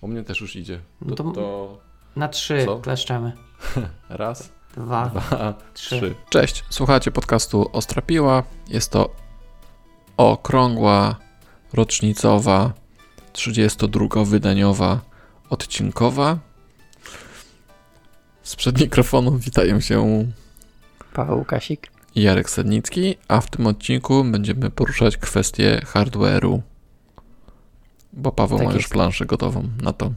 U mnie też już idzie. No To, to- to Na trzy Co? kleszczemy. raz, Dwa, dwa, trzy. trzy. Cześć, słuchacie podcastu Ostra Piła. Jest to okrągła, rocznicowa, 32-wydaniowa, odcinkowa. Sprzed mikrofonu witają się Paweł Łukasik. Jarek Sednicki, a w tym odcinku będziemy poruszać kwestię hardware'u. Bo Paweł Tak ma już jest. planszę gotową na to.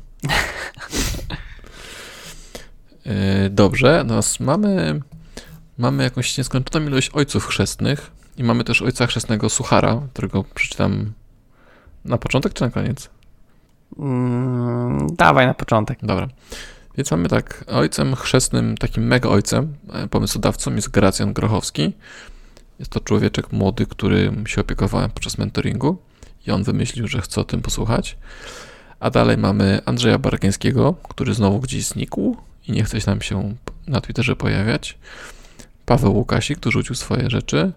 Yy, Dobrze, teraz mamy, mamy jakąś nieskończoną ilość ojców chrzestnych i mamy też ojca chrzestnego Suchara, którego przeczytam na początek czy na koniec? Mm, dawaj na początek. Dobra. Więc mamy tak, ojcem chrzestnym, takim mega ojcem, e, pomysłodawcą jest Gracjan Grochowski. Jest to człowieczek młody, którym się opiekowałem podczas mentoringu i on wymyślił, że chce o tym posłuchać. A dalej mamy Andrzeja Bargińskiego, który znowu gdzieś znikł i nie chce nam się na Twitterze pojawiać. Paweł Łukasik, który rzucił swoje rzeczy.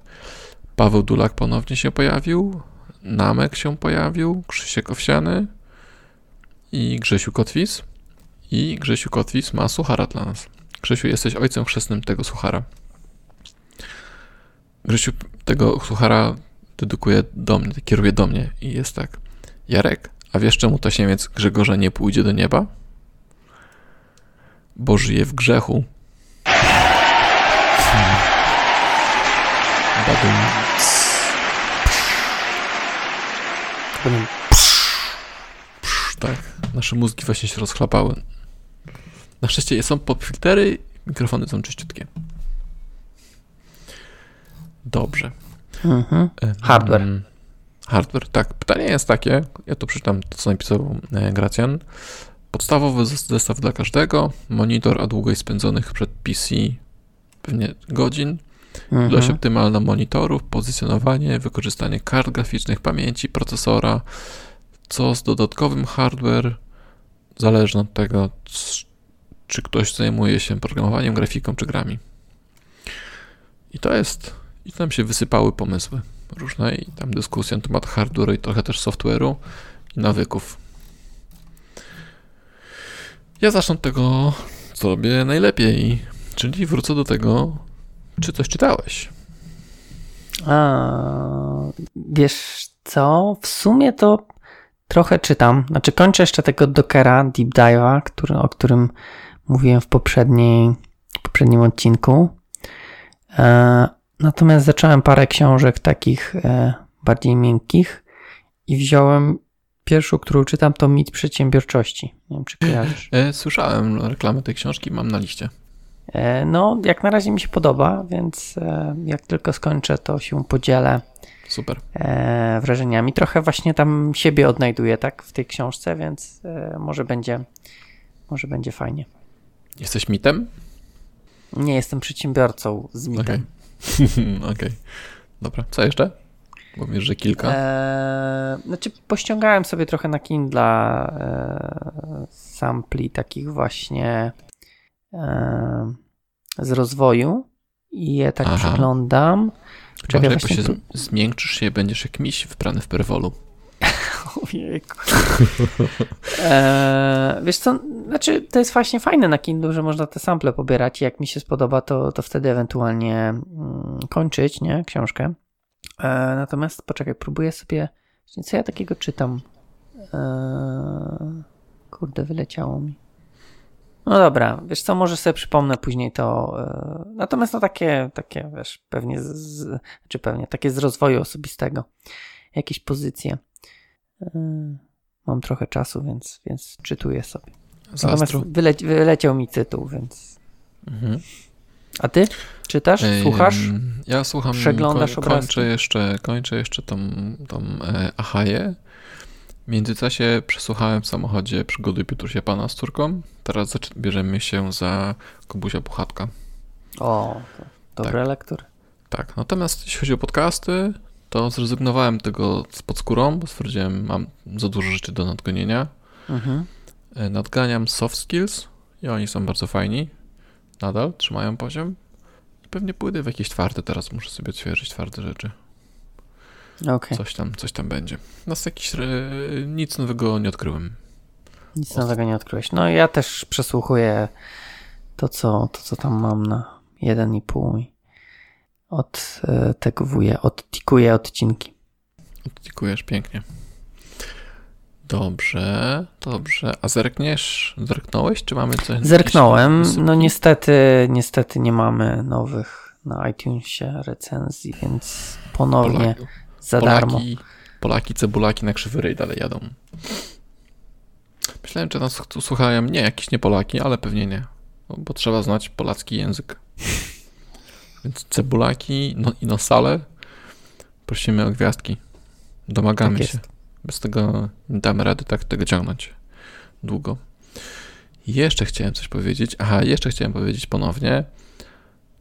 Paweł Dulak ponownie się pojawił. Namek się pojawił. Krzysiek Owsiany i Grzesiu Kotwis. I Grzesiu Kotwis ma suchara dla nas. Grzesiu, jesteś ojcem chrzestnym tego suchara. Grzesiu tego suchara dedykuje do mnie, kieruje do mnie i jest tak. Jarek, a wiesz czemu tasiemiec Grzegorza nie pójdzie do nieba? Bo żyje w grzechu. Badum. Psz, Tak, nasze mózgi właśnie się rozchlapały. Na szczęście są popfiltery, mikrofony są czyściutkie. Dobrze. Mhm. Em, Hardware. Hardware, tak. Pytanie jest takie, ja tu przeczytam to, co napisał e, Gracjan. Podstawowy zes- zestaw dla każdego, monitor, a długość spędzonych przed PC pewnie godzin, ilość Mhm. optymalna monitorów, pozycjonowanie, wykorzystanie kart graficznych, pamięci, procesora, co z dodatkowym hardware, zależne od tego, czy ktoś zajmuje się programowaniem, grafiką czy grami. I to jest, i tam się wysypały pomysły różne i tam dyskusja na temat hardware'u i trochę też software'u i nawyków. Ja zacznę od tego, co robię najlepiej, czyli wrócę do tego, czy coś czytałeś. A, wiesz co? W sumie to trochę czytam. Znaczy kończę jeszcze tego Dockera Deep Dive'a, który, o którym mówiłem w poprzedniej, w poprzednim odcinku. Natomiast zacząłem parę książek takich e, bardziej miękkich i wziąłem pierwszą, którą czytam, to Mit Przedsiębiorczości. Nie wiem, czy kojarzysz. E, słyszałem reklamę tej książki, mam na liście. E, no, jak na razie mi się podoba, więc jak tylko skończę, to się podzielę Super. wrażeniami. Trochę właśnie tam siebie odnajduję, tak, w tej książce, więc może będzie, może będzie fajnie. Jesteś mitem? Nie jestem przedsiębiorcą z mitem. Okej. Dobra. Co jeszcze? Bo wiesz, że kilka. E, znaczy, pościągałem sobie trochę na Kindle e, sampli takich właśnie e, z rozwoju i je tak Aha. przeglądam. Czekaj, bo właśnie się zmiękczysz się, będziesz jak miś wprany w perwolu. Ojejku. E, wiesz co, znaczy to jest właśnie fajne na Kindle, że można te sample pobierać i jak mi się spodoba, to, to wtedy ewentualnie mm, kończyć, nie, książkę. E, natomiast poczekaj, próbuję sobie, co ja takiego czytam? E, kurde, wyleciało mi. No dobra, wiesz co, może sobie przypomnę później to. E, natomiast no takie, takie, wiesz, pewnie, z, czy pewnie, takie z rozwoju osobistego. Jakieś pozycje. Mam trochę czasu, więc, więc czytuję sobie. Natomiast wyleciał mi tytuł, więc. Mhm. A ty? Czytasz? Słuchasz? Ja słucham, Przeglądasz koń, kończę jeszcze, kończę jeszcze tą, tą e, Ahaję. W międzyczasie przesłuchałem w samochodzie przygody Piotrusia Pana z córką. Teraz bierzemy się za Kubusia Puchatka. O, dobre lektury. Tak, natomiast jeśli chodzi o podcasty, to zrezygnowałem tego z pod skórą, bo stwierdziłem, mam za dużo rzeczy do nadgonienia. Mhm. E, Nadganiam soft skills i oni są bardzo fajni. Nadal trzymają poziom. I pewnie pójdę w jakieś twarde teraz, muszę sobie odświeżyć twarde rzeczy. Okej. Coś tam, coś tam będzie. Nas jakiś, e, nic nowego nie odkryłem. Nic nowego nie odkryłeś. No ja też przesłuchuję to, co, to, co tam mam na 1,5 i od e, odtikuję odcinki. Odtikujesz pięknie. Dobrze, dobrze. A zerkniesz? Zerknąłeś, czy mamy coś? Zerknąłem. No niestety, niestety nie mamy nowych na iTunesie recenzji, więc ponownie za Polaki, darmo. Polaki, cebulaki na krzywy ryj dalej jadą. Myślałem, że nas słuchają nie jakieś nie Polaki, ale pewnie nie. No, bo trzeba znać polacki język. Więc cebulaki no, i nosale prosimy o gwiazdki. Domagamy tak się. Bez tego nie damy rady tak tego ciągnąć długo. Jeszcze chciałem coś powiedzieć. Aha, jeszcze chciałem powiedzieć ponownie,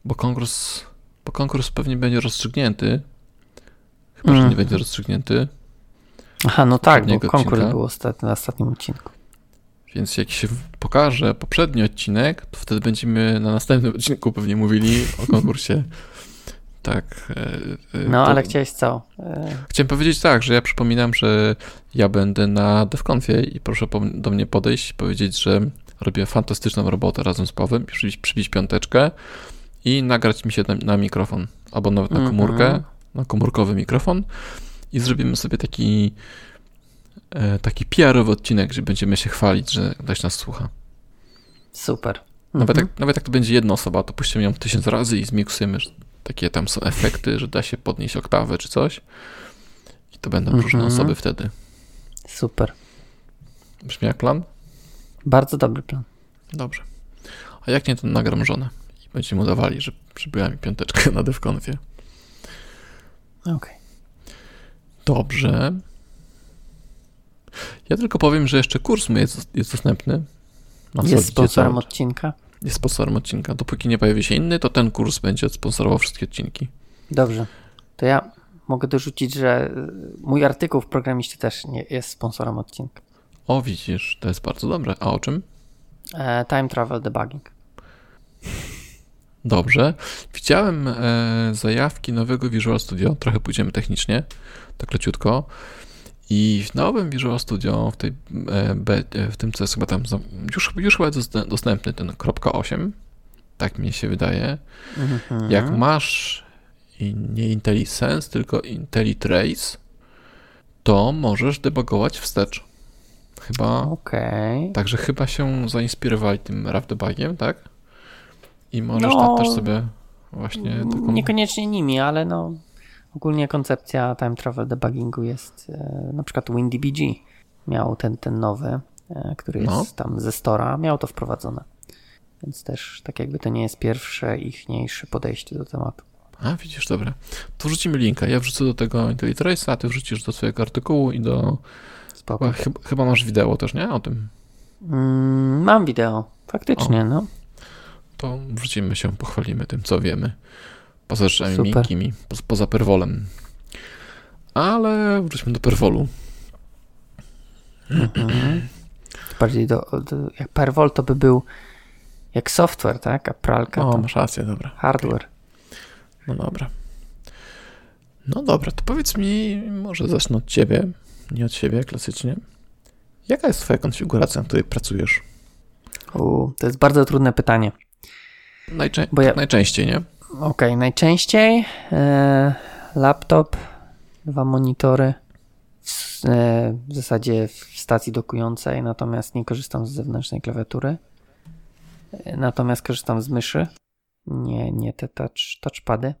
bo konkurs, bo konkurs pewnie będzie rozstrzygnięty. Chyba, mm. że nie mhm. będzie rozstrzygnięty. Aha, no tak, bo konkurs odcinka. był ostatni, na ostatnim odcinku. Więc jak się pokaże poprzedni odcinek, to wtedy będziemy na następnym odcinku pewnie mówili o konkursie. Tak. E, e, no, to... ale chciałeś co? E, Chciałem powiedzieć tak, że ja przypominam, że ja będę na DevConfie i proszę do mnie podejść i powiedzieć, że robię fantastyczną robotę razem z Pawłem, przybić, przybić piąteczkę i nagrać mi się na, na mikrofon, albo nawet na mhm. komórkę, mm -hmm. na komórkowy mikrofon i zrobimy sobie taki taki PR-owy odcinek, gdzie będziemy się chwalić, że ktoś nas słucha. Super. Nawet, mhm. jak, nawet jak to będzie jedna osoba, to puścimy ją tysiąc razy i zmiksujemy takie tam są efekty, że da się podnieść oktawę czy coś. I to będą różne mhm. osoby wtedy. Super. Brzmi jak plan? Bardzo dobry plan. Dobrze. A jak nie, to nagram żonę i będziemy udawali, że przybyła mi piąteczkę na DevConfie. Okej. Okay. Dobrze. Ja tylko powiem, że jeszcze kurs mój jest, jest dostępny. jest sponsorem odcinka jest sponsorem odcinka. Dopóki nie pojawi się inny, to ten kurs będzie sponsorował wszystkie odcinki. Dobrze. To ja mogę dorzucić, że y, mój artykuł w programiście też nie jest sponsorem odcinka. O, widzisz, to jest bardzo dobre. A o czym? E, time Travel Debugging. Dobrze. Widziałem e, zajawki nowego Visual Studio. Trochę pójdziemy technicznie, tak leciutko. I w nowym Visual Studio, w, tej, e, e, w tym, co jest chyba tam, już, już chyba jest dostępny ten .8, tak mi się wydaje. Mhm. Jak masz nie IntelliSense, tylko IntelliTrace, to możesz debugować wstecz. Chyba. Okay. Także chyba się zainspirowali tym RAW debugiem, tak? I możesz no, tak też sobie właśnie. Taką... Niekoniecznie nimi, ale no Ogólnie koncepcja time travel debuggingu jest e, na przykład WinDBG miał ten, ten nowy, e, który jest no. tam ze Stora, miał to wprowadzone. Więc też tak jakby to nie jest pierwsze ichniejsze podejście do tematu. A, widzisz, dobra. To wrzucimy linka. Ja wrzucę do tego IntelliTrace'a, a ty wrzucisz do swojego artykułu i do... Spoko. Chyba, chyba masz wideo też, nie? O tym. Mm, mam wideo, faktycznie, o. no. To wrzucimy się, pochwalimy tym, co wiemy. Poza rzeczami miękkimi, poza, perwolem. Ale wróćmy do perwolu. Mhm. Bardziej do, do, jak perwol to by był jak software, tak? A pralka o, masz rację, dobra. Hardware. No dobra. No dobra, to powiedz mi, może zacznę od ciebie, nie od siebie klasycznie. Jaka jest twoja konfiguracja, na której pracujesz? U, to jest bardzo trudne pytanie. Najczę Bo ja... Najczęściej, nie? Ok, najczęściej e, laptop, dwa monitory, w, e, w zasadzie w stacji dokującej, natomiast nie korzystam z zewnętrznej klawiatury. E, natomiast korzystam z myszy, nie, nie te touch, touchpady.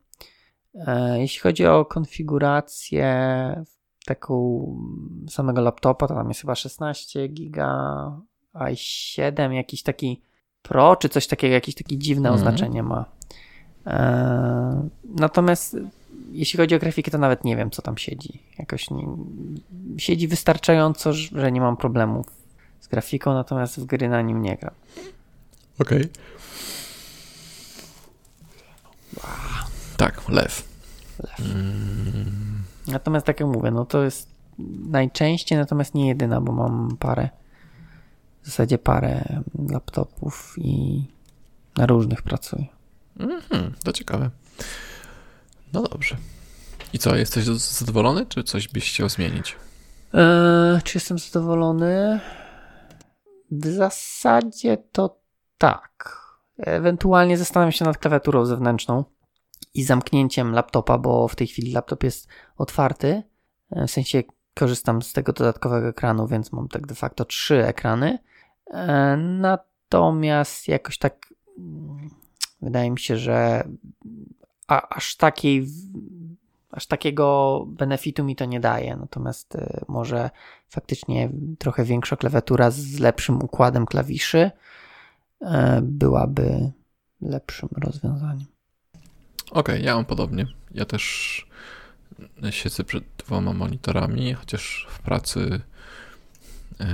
E, jeśli chodzi o konfigurację taką samego laptopa, to tam jest chyba 16 giga, i7, jakiś taki Pro, czy coś takiego, jakieś takie dziwne mm. oznaczenie ma. E, natomiast jeśli chodzi o grafikę, to nawet nie wiem, co tam siedzi. Jakoś nie, siedzi wystarczająco, że nie mam problemów z grafiką, natomiast w gry na nim nie gram. Okej. Okay. Tak, lew. lew. Mm. Natomiast tak jak mówię, no to jest najczęściej, natomiast nie jedyna, bo mam parę, w zasadzie parę laptopów i na różnych pracuję. Mhm, to ciekawe. No dobrze. I co, jesteś zadowolony, czy coś byś chciał zmienić? Eee, czy jestem zadowolony? W zasadzie to tak. Ewentualnie zastanawiam się nad klawiaturą zewnętrzną i zamknięciem laptopa, bo w tej chwili laptop jest otwarty. W sensie korzystam z tego dodatkowego ekranu, więc mam tak de facto trzy ekrany. E, natomiast jakoś tak mm, wydaje mi się, że a, aż takiej aż takiego benefitu mi to nie daje. Natomiast e, może faktycznie trochę większa klawiatura z lepszym układem klawiszy e, byłaby lepszym rozwiązaniem. Okej, okay, ja mam podobnie. Ja też siedzę przed dwoma monitorami, chociaż w pracy, e,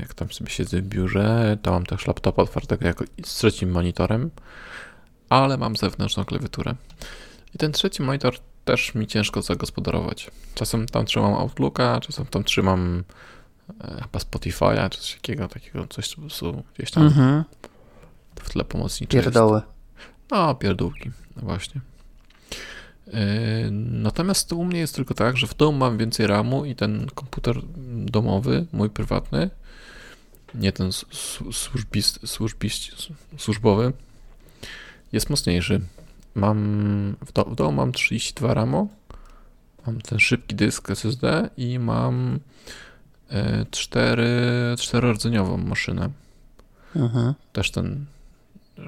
jak tam sobie siedzę w biurze, to mam też laptopa otwartego jako z trzecim monitorem, ale mam zewnętrzną klawiaturę. I ten trzeci monitor też mi ciężko zagospodarować. Czasem tam trzymam Outlooka, czasem tam trzymam e, chyba Spotify'a, czy coś takiego, takiego coś po prostu gdzieś tam mhm. w tle pomocnicze Pierdoły. Jest. No, pierdółki, no właśnie. E, natomiast u mnie jest tylko tak, że w domu mam więcej RAMu i ten komputer domowy, mój prywatny, nie ten służbist, służbist, służbowy, jest mocniejszy. Mam w, do, w domu mam 32 RAMu, mam ten szybki dysk SSD i mam 4, e, 4 rdzeniową maszynę. Mhm. Też ten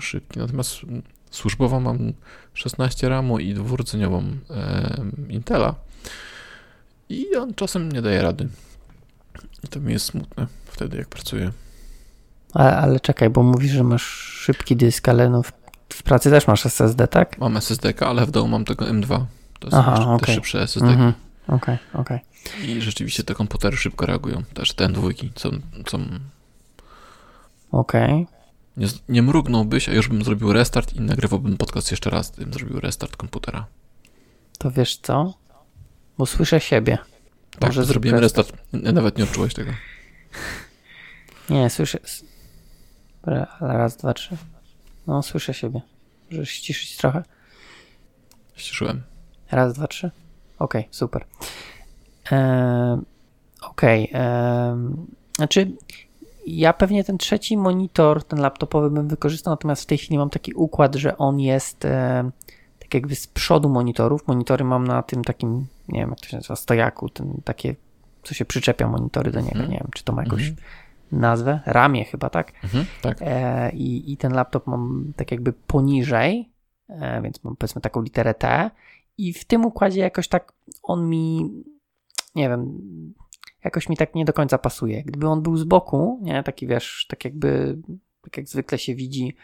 szybki. Natomiast służbowo mam 16 RAMu i dwurdzeniową e, Intela. I on czasem nie daje rady. I to mi jest smutne wtedy, jak pracuję. Ale, ale czekaj, bo mówisz, że masz szybki dysk, ale no w, w pracy też masz SSD, tak? Mam SSD, ale w domu mam tego M2. To jest Aha, okay. też szybsze SSD. Mhm. Okej, okay, okej. Okay. I rzeczywiście te komputery szybko reagują. Też ten dwójki są. są... Okej. Okay. Nie, nie mrugnąłbyś, a już bym zrobił restart i nagrywałbym podcast jeszcze raz, gdybym zrobił restart komputera. To wiesz co? Bo słyszę siebie. Tak, Może zrobiłem restart. restart. Nawet nie odczułeś tego. Nie, słyszę. Raz, dwa, trzy. No, słyszę siebie. Możesz ściszyć trochę? Ściszyłem. Raz, dwa, trzy. Okej, okay, super. Eee, Okej. Okay, eee, znaczy, ja pewnie ten trzeci monitor, ten laptopowy bym wykorzystał, natomiast w tej chwili mam taki układ, że on jest e, tak jakby z przodu monitorów. Monitory mam na tym takim, nie wiem jak to się nazywa, stojaku, ten, takie, co się przyczepia monitory do niego, mm. nie wiem, czy to ma jakąś mm. Nazwę, ramię chyba, tak? Mm, tak. E, i, I ten laptop mam tak jakby poniżej, e, więc mam powiedzmy taką literę T i w tym układzie jakoś tak on mi, nie wiem, jakoś mi tak nie do końca pasuje. Gdyby on był z boku, nie, taki wiesz, tak jakby, tak jak zwykle się widzi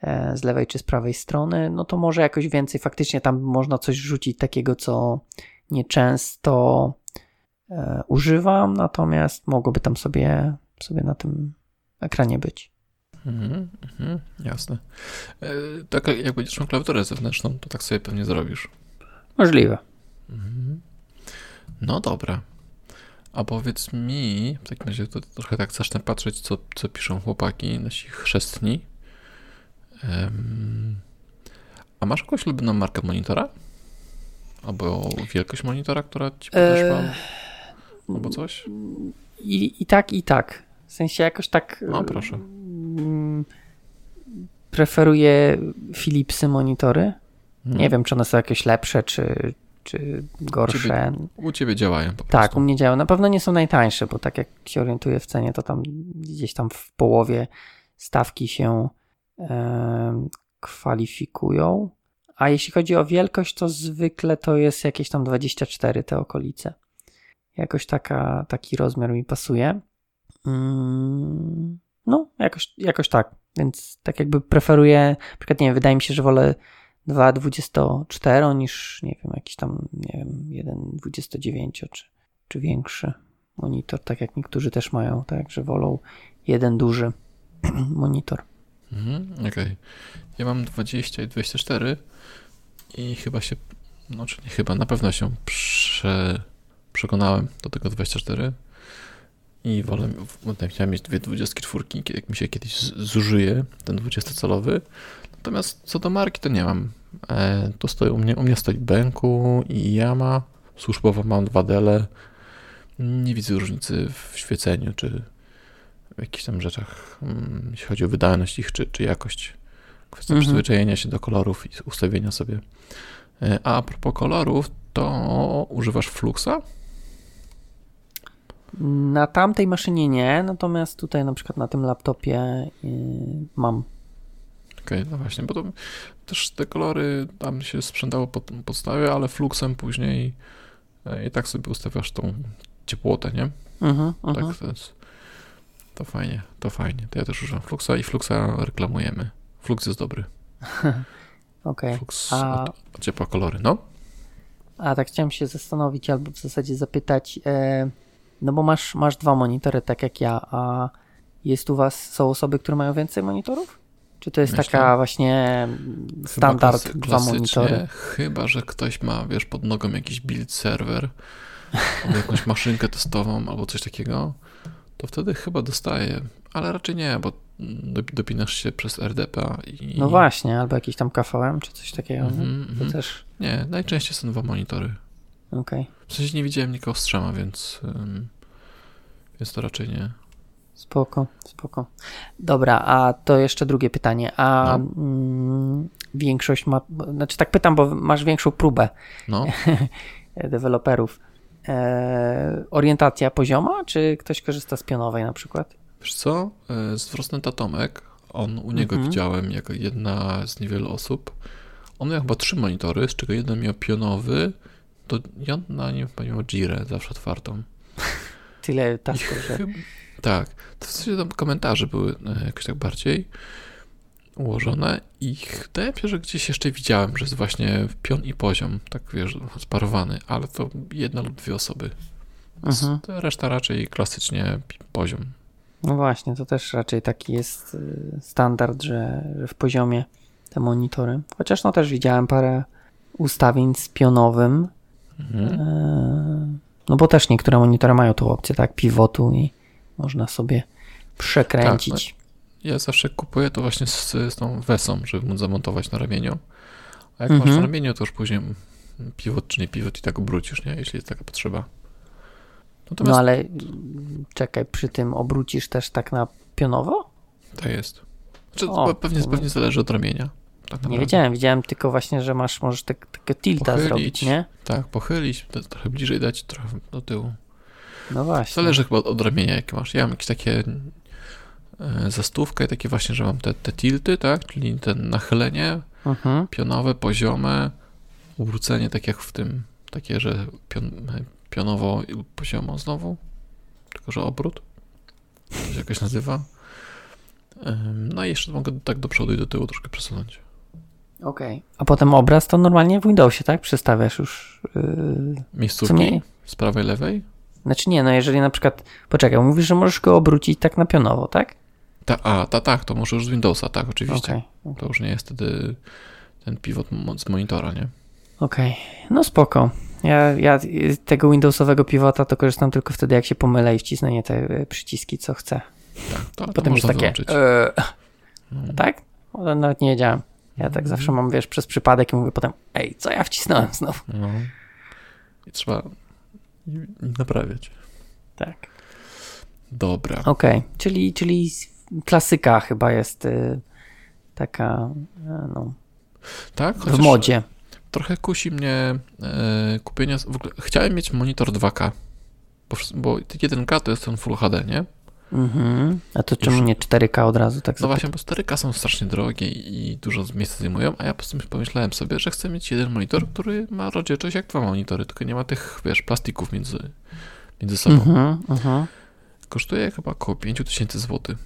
e, z lewej czy z prawej strony, no to może jakoś więcej faktycznie tam można coś rzucić takiego, co nieczęsto e, używam, natomiast mogłoby tam sobie, sobie na tym ekranie być. Mhm, mhm, jasne. E, tak jak będziesz miał klawiaturę zewnętrzną, to tak sobie pewnie zrobisz. Możliwe. Mhm. No dobra. A powiedz mi, w takim razie to trochę tak zacznę patrzeć, co, co piszą chłopaki, nasi chrzestni. Um, a masz jakąś ulubioną markę monitora? Albo wielkość monitora, która ci podeszła? Eee, Albo coś? I, I tak, i tak. W sensie jakoś tak... No, proszę. Mm, preferuję Philipsy monitory. Hmm. Nie wiem, czy one są jakieś lepsze, czy, czy gorsze. U ciebie, u ciebie działają po prostu. Tak, u mnie działają. Na pewno nie są najtańsze, bo tak jak się orientuję w cenie, to tam gdzieś tam w połowie stawki się e, kwalifikują. A jeśli chodzi o wielkość, to zwykle to jest jakieś tam 24 te okolice. Jakoś taka, taki rozmiar mi pasuje. Mm, no, jakoś, jakoś tak. Więc tak jakby preferuję, na przykład nie wiem, wydaje mi się, że wolę 2,24 niż, nie wiem, jakiś tam, nie wiem, 1,29 czy, czy większy monitor, tak jak niektórzy też mają, tak, że wolą jeden duży monitor. Mhm, Okej. Okay. Ja mam 20 i 24 i chyba się, no czy nie chyba, na pewno się prze, przekonałem do tego 24 i wolę, chciałem mieć dwie 24, jak mi się kiedyś zużyje ten 20-calowy, Natomiast co do marki, to nie mam. E, to stoi u mnie, u mnie stoi Benku i Yama. Służbowo mam dwa dele. Nie widzę różnicy w świeceniu czy w jakichś tam rzeczach, mm, jeśli chodzi o wydajność ich czy, czy jakość. Kwestia Mhm. przyzwyczajenia się do kolorów i ustawienia sobie. E, a propos kolorów, to używasz Fluxa? Na tamtej maszynie nie, natomiast tutaj na przykład na tym laptopie yy, mam. Okej, no właśnie, bo to też te kolory tam się sprzątało pod podstawie, ale Fluxem później e, i tak sobie ustawiasz tą ciepłotę, nie? Mhm, mhm. Tak, to jest. To fajnie, to fajnie. To ja też używam Fluxa i Fluxa reklamujemy. Flux jest dobry. Okej. Flux A- od, ociepła kolory, no. A tak chciałem się zastanowić, albo w zasadzie zapytać, e, no bo masz, masz dwa monitory, tak jak ja, a jest u was, są osoby, które mają więcej monitorów? Czy to jest Myślę. taka właśnie mm, standard klasy- dwa monitory? Chyba, że ktoś ma, wiesz, pod nogą jakiś build serwer, albo jakąś maszynkę testową, albo coś takiego, to wtedy chyba dostaje, ale raczej nie, bo dop- dopinasz się przez RDP i... No właśnie, albo jakiś tam KVM, czy coś takiego, nie? Mhm, To mhm. też, Nie, najczęściej są dwa monitory. okej, W sensie nie widziałem nikogo z trzema, więc, ym, więc to raczej nie. spoko, spoko. Dobra, a to jeszcze drugie pytanie, a No. mm, większość ma, znaczy tak pytam, bo masz większą próbę No, deweloperów. E, orientacja pozioma, czy ktoś korzysta z pionowej na przykład? wiesz co, E, z Frostneta Tomek, on, u niego Mhm. widziałem jako jedna z niewielu osób, on miał chyba trzy monitory, z czego jeden miał pionowy, to ja na nim miał Jirę zawsze otwartą. Tyle tasków, że... tak, to w sensie tam komentarze były e, jakoś tak bardziej ułożone i wydaje mi się, że gdzieś jeszcze widziałem, że jest właśnie pion i poziom, tak wiesz, sparowany, ale to jedna lub dwie osoby. Mhm. Reszta raczej klasycznie poziom. No właśnie, to też raczej taki jest y, standard, że, że w poziomie te monitory. Chociaż no też widziałem parę ustawień z pionowym. Mhm. e, No bo też niektóre monitory mają tą opcję, tak, pivotu i można sobie przekręcić. Ja zawsze kupuję to właśnie z, z tą wesą, żeby móc zamontować na ramieniu. A jak Mhm. masz na ramieniu, to już później pivot czy nie pivot i tak obrócisz, nie? Jeśli jest taka potrzeba. Natomiast No ale czekaj, przy tym obrócisz też tak na pionowo? tak jest. Znaczy, O, pe- pewnie, pewnie zależy od ramienia. Tak Nie wiedziałem, widziałem tylko właśnie, że masz, możesz tak, takiego tilta Pochylić. zrobić, nie? Tak, pochylić, trochę bliżej dać, trochę do tyłu. No właśnie. Zależy chyba od, ramienia, jakie masz. Ja mam jakieś takie e, zastówkę i takie właśnie, że mam te, te tilty, tak? Czyli te nachylenie Mhm. pionowe, poziome, ubrócenie, tak jak w tym, takie, że pion, pionowo i poziomo znowu, tylko że obrót, to się jakoś nazywa. No i jeszcze mogę tak do przodu i do tyłu troszkę przesunąć. Okej. A potem obraz to normalnie w Windowsie, tak? Przestawiasz już. Yy... Miejscówki z prawej, lewej? Znaczy nie, no jeżeli na przykład. Poczekaj, mówisz, że możesz go obrócić tak na pionowo, tak? Ta, a, ta, tak, to może już z Windowsa, tak, oczywiście. Okej. To już nie jest wtedy ten pivot z monitora, nie? Okej. No spoko. Ja, ja tego Windowsowego pivota to korzystam tylko wtedy, jak się pomylę i wcisnę nie te y, przyciski, co chcę. Tak, to, to Potem jest można takie. e, No. tak? O, Nawet nie wiedziałem. Ja tak zawsze mam, wiesz, przez przypadek i mówię potem, ej, co ja wcisnąłem znowu? No. I trzeba naprawiać. Tak. Dobra. Okej, czyli, czyli klasyka chyba jest y, taka, y, no, Tak, w modzie. trochę kusi mnie e, kupienia. W ogóle chciałem mieć monitor 2K, bo, bo 1K to jest ten Full HD, nie? Mhm. A to czemu nie 4K od razu tak No zapytam? właśnie, bo 4K są strasznie drogie i dużo miejsca zajmują, a ja po prostu pomyślałem sobie, że chcę mieć jeden monitor, który ma rozdzielczość jak dwa monitory, tylko nie ma tych, wiesz, plastików między, między sobą. Mhm, mhm. Kosztuje chyba około 5000 zł.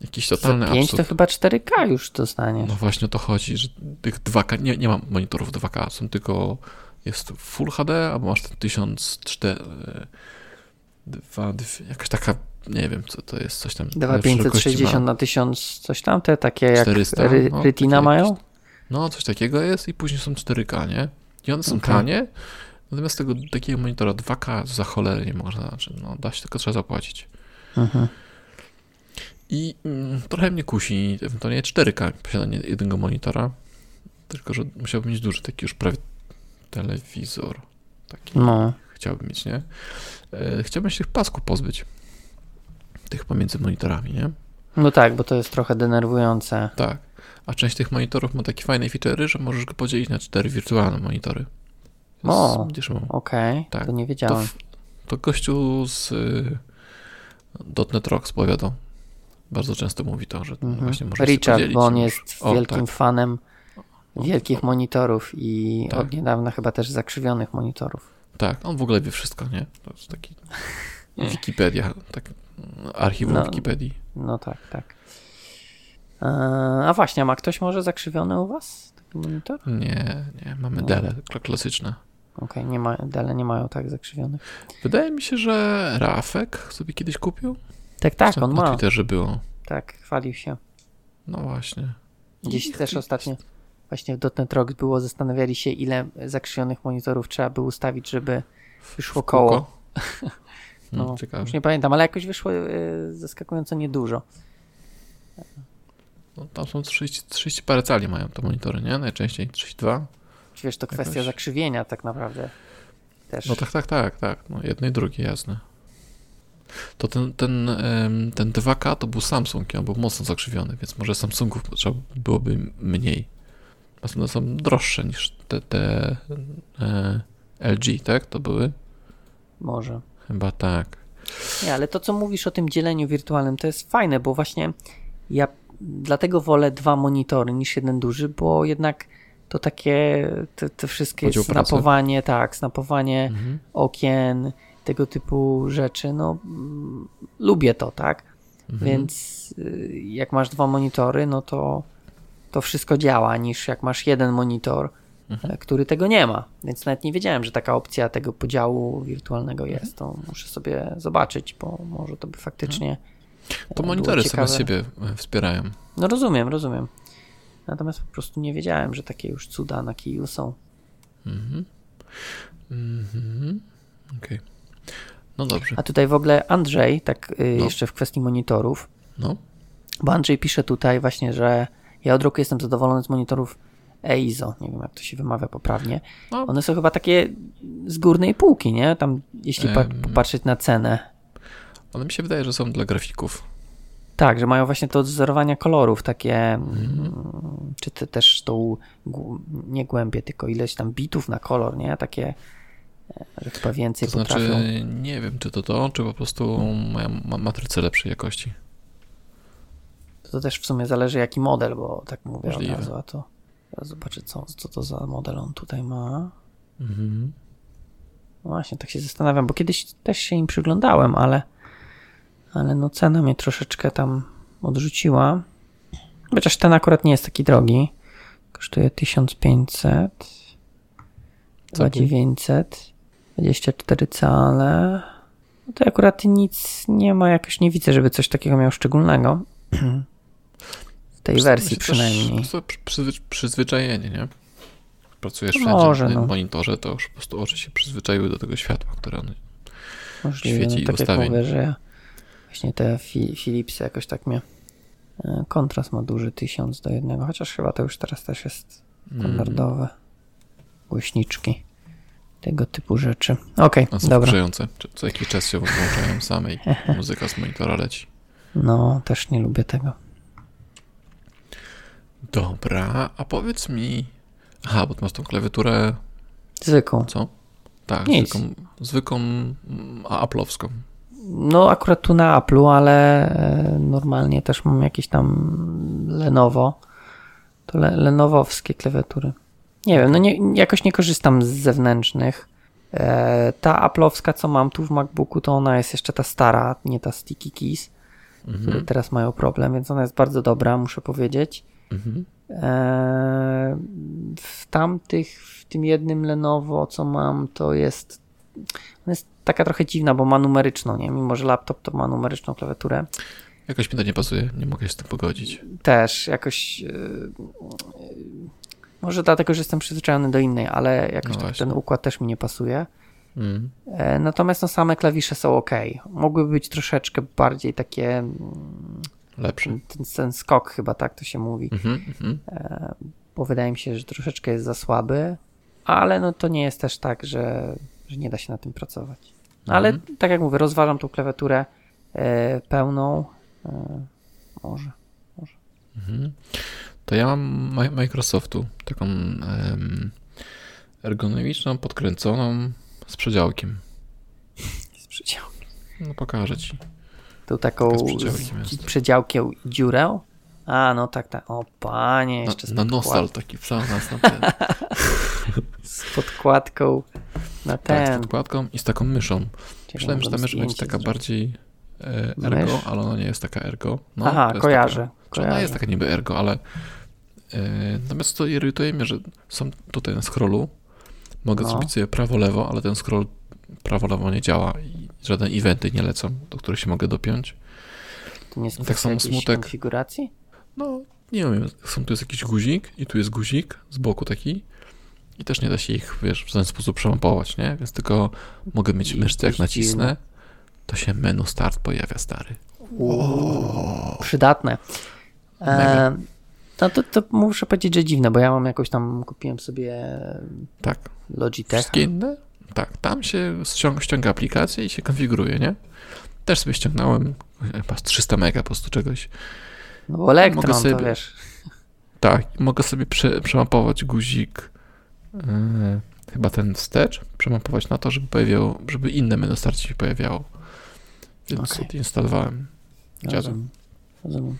Jakiś Za totalny 5 absurd. to chyba 4K już dostaniesz. No właśnie o to chodzi, że tych 2K, nie, nie mam monitorów 2K, są tylko, jest Full HD, albo masz ten 1004, dwa, jakaś taka, nie wiem co to jest, coś tam. ale w szerokości 2560 ma na 1000 coś tam, te takie jak 400, ry, no, Retina takie mają? jakieś- No coś takiego jest i później są 4K, nie? I one są Okej. tanie, natomiast tego takiego monitora 2K za cholerę nie można, znaczy, no da się, tylko trzeba zapłacić. Mhm. I mm, trochę mnie kusi ewentualnie 4K posiadanie jednego monitora, tylko że musiałbym mieć duży, taki już prawie telewizor. Taki No, chciałbym mieć, nie? E, Chciałbym się tych pasków pozbyć. Tych pomiędzy monitorami, nie? No tak, bo to jest trochę denerwujące. Tak. A część tych monitorów ma takie fajne feature'y, że możesz go podzielić na cztery wirtualne monitory. O, Okej, Tak. to nie to, wiedziałem. w- to gościu z y, .NET Rocks powiadał. Bardzo często mówi to, że Mhm. właśnie możesz Richard, bo on jest O, wielkim tak. fanem wielkich monitorów i Tak. od niedawna chyba też zakrzywionych monitorów. Tak, on w ogóle wie wszystko, nie? To jest taki Wikipedia, tak, archiwum No. Wikipedii. No tak, tak. Eee, A właśnie, ma ktoś może zakrzywiony u was taki monitor? Nie, nie, mamy Nie. Dele kla- klasyczne. Okej, nie ma, Dele nie mają tak zakrzywionych. Wydaje mi się, że Rafek sobie kiedyś kupił. Tak, tak, Na- on Na ma. Twitterze było. Tak, chwalił się. No właśnie. Gdzieś I- też ostatnio właśnie w .NET Rocks było, zastanawiali się ile zakrzywionych monitorów trzeba by ustawić, żeby wyszło koło. No, ciekawe. Już nie pamiętam, ale jakoś wyszło e, zaskakująco niedużo. No, tam są 30, 30 parę cali mają te monitory, nie? Najczęściej 32. Czy Wiesz, to kwestia Jakoś- zakrzywienia tak naprawdę. Też. No tak, tak, tak, tak. No jedno i drugie, jasne. To ten, ten, ten 2K to był Samsung i on był mocno zakrzywiony, więc może Samsungów trzeba byłoby mniej. One są droższe niż te, te e, LG, tak? To były? Może. Chyba tak. Nie, ale to co mówisz o tym dzieleniu wirtualnym to jest fajne, bo właśnie ja dlatego wolę dwa monitory niż jeden duży, bo jednak to takie te, te wszystkie Podział pracy. snapowanie, tak, snapowanie Mhm. okien, tego typu rzeczy, no mm, lubię to, tak? Mhm. Więc y, jak masz dwa monitory, no to to wszystko działa, niż jak masz jeden monitor, Mhm. który tego nie ma. Więc nawet nie wiedziałem, że taka opcja tego podziału wirtualnego jest. To muszę sobie zobaczyć, bo może to by faktycznie. To e, monitory same siebie e, wspierają. No rozumiem, rozumiem. Natomiast po prostu nie wiedziałem, że takie już cuda na kiju są. Mhm. Mhm. Okej. No dobrze. A tutaj w ogóle Andrzej, tak y, No. jeszcze w kwestii monitorów, No. bo Andrzej pisze tutaj właśnie, że ja od roku jestem zadowolony z monitorów EIZO. Nie wiem, jak to się wymawia poprawnie. no One są chyba takie z górnej półki, nie? Tam, jeśli pa- popatrzeć na cenę. ale mi się wydaje, że są dla grafików. Tak, że mają właśnie to odzorowania kolorów, takie, Mhm. mm, czy te, też tą, nie głębię, tylko ileś tam bitów na kolor, nie? Takie, e, że chyba więcej To znaczy, potrafią. nie wiem, czy to to, czy po prostu mają ma matrycę lepszej jakości. To też w sumie zależy jaki model, bo tak mówię Możliwe. od razu, a to teraz zobaczę co, co to za model on tutaj ma. Mhm. No właśnie, tak się zastanawiam, bo kiedyś też się im przyglądałem, ale, ale no cena mnie troszeczkę tam odrzuciła. Chociaż ten akurat nie jest taki drogi. Kosztuje 1500, Co był? 2900, 24 cale. No to akurat nic nie ma, jakoś nie widzę, żeby coś takiego miał szczególnego. Tej Przy- wersji przynajmniej. To przy- przyzwy- przyzwyczajenie, nie? Pracujesz wszędzie może, na tym no. monitorze, to już po prostu oczy się przyzwyczaiły do tego światła, które one... Możliwe, świeci no, i tak jak ustawień. mówię, że ja właśnie te fi Philipsy jakoś tak mnie e, kontrast ma duży 1000 do jednego, chociaż chyba to już teraz też jest Mm. standardowe. Głośniczki, tego typu rzeczy. Okej, są dobra. Co jakiś czas się włączają same i muzyka z monitora leci. No, też nie lubię tego. Dobra, a powiedz mi... Aha, bo ty masz tą klawiaturę, Zwykłą. co? Tak, Nic. zwykłą, zwykłą a Apple'owską. No, akurat tu na Apple'u, ale e, normalnie też mam jakieś tam Lenovo. To le Lenowowskie klawiatury. Nie wiem, no nie, jakoś nie korzystam z zewnętrznych. E, ta Apple'owska, co mam tu w MacBooku, to ona jest jeszcze ta stara, nie ta Sticky Keys, które Mhm. teraz mają problem, więc ona jest bardzo dobra, muszę powiedzieć. Mhm. E, w tamtych, w tym jednym Lenovo, co mam, to jest. Jest taka trochę dziwna, bo ma numeryczną, nie? Mimo, że laptop to ma numeryczną klawiaturę. Jakoś mi to nie pasuje, nie mogę się z tym pogodzić. Też jakoś. Yy, yy, może dlatego, że jestem przyzwyczajony do innej, ale jakoś No tak ten układ też mi nie pasuje. Mm. E, natomiast no, same klawisze są ok. Mogłyby być troszeczkę bardziej takie. Mm, Lepszy. Ten, ten skok, chyba tak to się mówi. Mhm, mhm. bo wydaje mi się, że troszeczkę jest za słaby, ale no to nie jest też tak, że, że nie da się na tym pracować. No ale Mhm. tak jak mówię, rozważam tą klawiaturę e, pełną. E, może. może. Mhm. To ja mam Mi- Microsoftu, taką ergonomiczną, podkręconą z przedziałkiem. Z przedział. No pokażę ci. Tu taką z przedziałkiem z przedziałkiem dziurę. A, no tak, tak. O panie, Na, jeszcze na podkład- nostal taki w sam nas na ten. z podkładką na Tak, z ten. podkładką i z taką myszą. Czekaj, Myślałem, że ta mysz będzie taka bardziej e, ergo, ale ona nie jest taka ergo. No, Aha, kojarzę. Taka, czy ona kojarzę. jest taka niby ergo, ale e, natomiast to irytuje mnie, że są tutaj na scrollu. Mogę No. zrobić sobie prawo-lewo, ale ten scroll prawo-lewo nie działa żadne eventy nie lecą, do których się mogę dopiąć. To nie jest tak samo smutek. konfiguracji? No, nie wiem, są tu jest jakiś guzik i tu jest guzik z boku taki i też nie da się ich, wiesz, w ten sposób przemapować, nie? Więc tylko mogę mieć myszce, jak nacisnę, to się menu start pojawia, stary. Uuu, przydatne. E, no to, to muszę powiedzieć, że dziwne, bo ja mam jakoś tam, kupiłem sobie Tak. Logitech. Wszystkie inne? Tak, tam się ściąga, ściąga aplikację i się konfiguruje, nie? Też sobie ściągnąłem chyba z 300 mega po prostu czegoś. No bo Elektron, Mogę sobie- to wiesz. Tak, mogę sobie prze, przemapować guzik, yy, chyba ten wstecz, przemapować na to, żeby pojawiało, żeby inne menu start się pojawiało. Więc Okej. odinstalowałem. Dziadzą. Rozumiem. Rozumiem.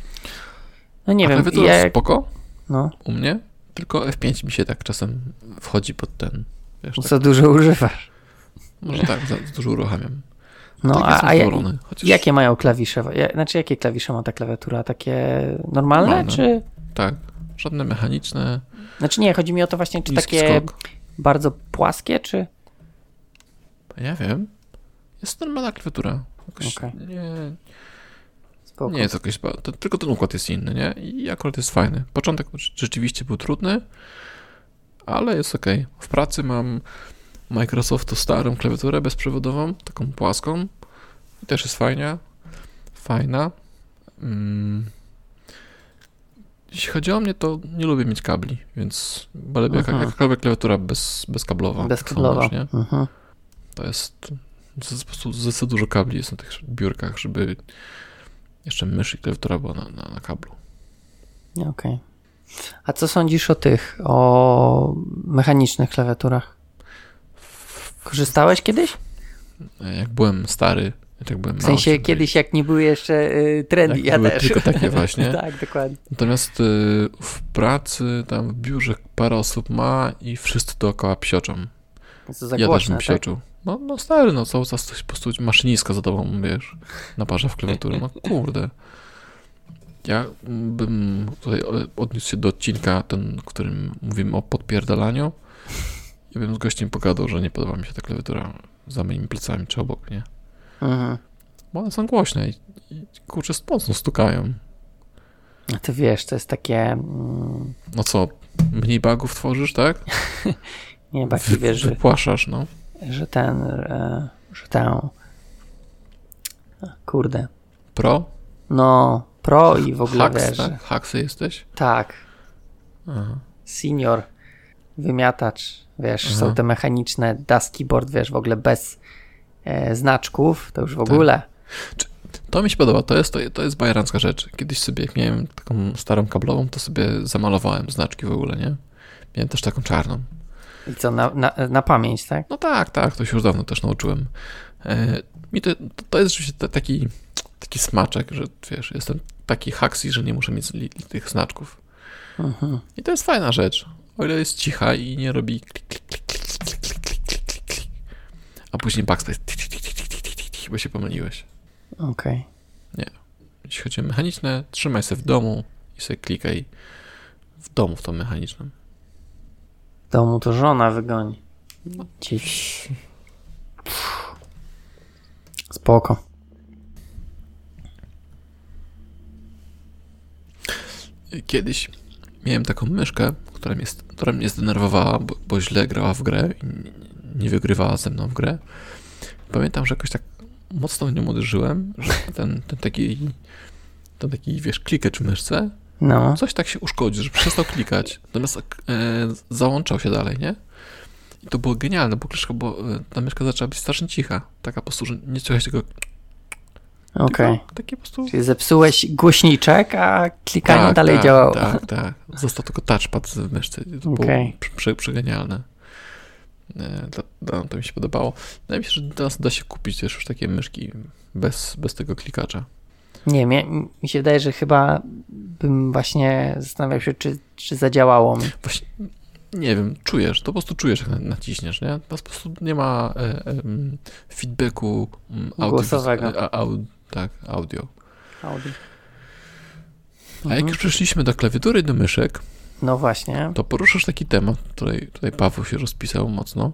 No nie A wiem, ja, jak- spoko no, u mnie, tylko F5 mi się tak czasem wchodzi pod ten, wiesz, tak, co dużo używasz. może tak, za, za dużo uruchamiam. No, tak a, chociaż jakie mają klawisze? Znaczy, jakie klawisze ma ta klawiatura? Takie normalne, Normalne. czy... tak, żadne mechaniczne, Znaczy nie, chodzi mi o to właśnie, czy takie skok. bardzo płaskie, czy... Ja wiem. Jest normalna klawiatura. Jakoś Okej. nie, Spoko. nie jest jakoś. tylko ten układ jest inny, nie? I akurat jest fajny. Początek rzeczywiście był trudny, ale jest ok. W pracy mam Microsoftu starą klawiaturę bezprzewodową, taką płaską. I też jest fajnie. Fajna. Mm. Jeśli chodzi o mnie, to nie lubię mieć kabli, więc wolę jaka, Mhm. jakakolwiek klawiatura bez, bezkablowa. Bezkablowa. Tak już, nie? Mhm. To jest po prostu zdecydowanie dużo kabli jest na tych biurkach, żeby jeszcze mysz i klawiatura była na, na, na kablu. Okej. A co sądzisz o tych, o mechanicznych klawiaturach? Korzystałeś kiedyś? Jak byłem stary, jak byłem W mały, sensie to- kiedyś, jak nie były jeszcze y, trendy, ja były też. tylko takie właśnie. tak, dokładnie. Natomiast y, w pracy, tam w biurze parę osób ma i wszyscy dookoła psioczą. Co za ja też głośne, bym tak? psioczył. No, no stary, no cały czas coś po prostu maszyniska za tobą, wiesz, naparza w klawiaturę. No kurde. Ja bym tutaj odniósł się do odcinka, ten, w którym mówimy o podpierdalaniu. Ja bym z gościem pogadał, że nie podoba mi się ta klawiatura za moimi plecami czy obok, nie? Mhm. Bo one są głośne i, i kurczę, mocno stukają. A ty wiesz, to jest takie, mm, No co, mniej bugów tworzysz, tak? nie bardziej wiesz, że, Wypłaszasz, no. że ten, e, że tę, kurde, Pro? no, pro i w ogóle Hacks, wiesz, tak? Haksy jesteś? tak, Aha. senior, wymiatacz, wiesz, Aha. są te mechaniczne dust keyboard, wiesz, w ogóle bez e, znaczków, to już w Tak. ogóle. To mi się podoba, to jest, to, to jest bajerancka rzecz. Kiedyś sobie, jak miałem taką starą kablową, to sobie zamalowałem znaczki w ogóle, nie? Miałem też taką czarną. I co, na, na, na pamięć, tak? No tak, tak, to się już dawno też nauczyłem. E, mi to, to jest rzeczywiście ta- taki, taki smaczek, że wiesz, jestem taki haksi, że nie muszę mieć tych znaczków. Aha. I to jest fajna rzecz. O ile jest cicha i nie robi a później backspace, bo się pomyliłeś. Okej. Nie. Jeśli chodzi o mechaniczne, trzymaj się w domu i sobie klikaj w domu w to mechanicznym. W domu to żona wygoni. Dziś. Spoko. Kiedyś miałem taką myszkę, która mnie, która mnie zdenerwowała, bo, bo źle grała w grę i nie- nie wygrywała ze mną w grę. Pamiętam, że jakoś tak mocno w nią uderzyłem, że ten, ten taki ten taki, wiesz, klikacz w myszce, No. coś tak się uszkodzi, że przestał klikać, natomiast e, załączał się dalej, nie? I to było genialne, bo, bo e, ta myszka zaczęła być strasznie cicha, taka po prostu, że nie słychać tego Okej. Takie po prostu... Czyli zepsułeś głośniczek, a klikanie Tak, dalej tak, działało. Tak, tak. Został tylko touchpad w myszce. To było przy, przy, przegenialne. E, Dla, dla, to mi się podobało. Wydaje mi się, że teraz da się kupić też już takie myszki bez, bez tego klikacza. Nie, mnie, mi się wydaje, że chyba bym właśnie zastanawiał się, czy, czy zadziałało mi. Właśnie, nie wiem, czujesz, to po prostu czujesz, jak na- naciśniesz, nie? Po prostu nie ma e, em, feedbacku mm, audio, Głosowego. A, tak, audio. Audi. A jak Mhm. już przeszliśmy do klawiatury i do myszek, No właśnie. to poruszasz taki temat, tutaj, tutaj Paweł się rozpisał mocno.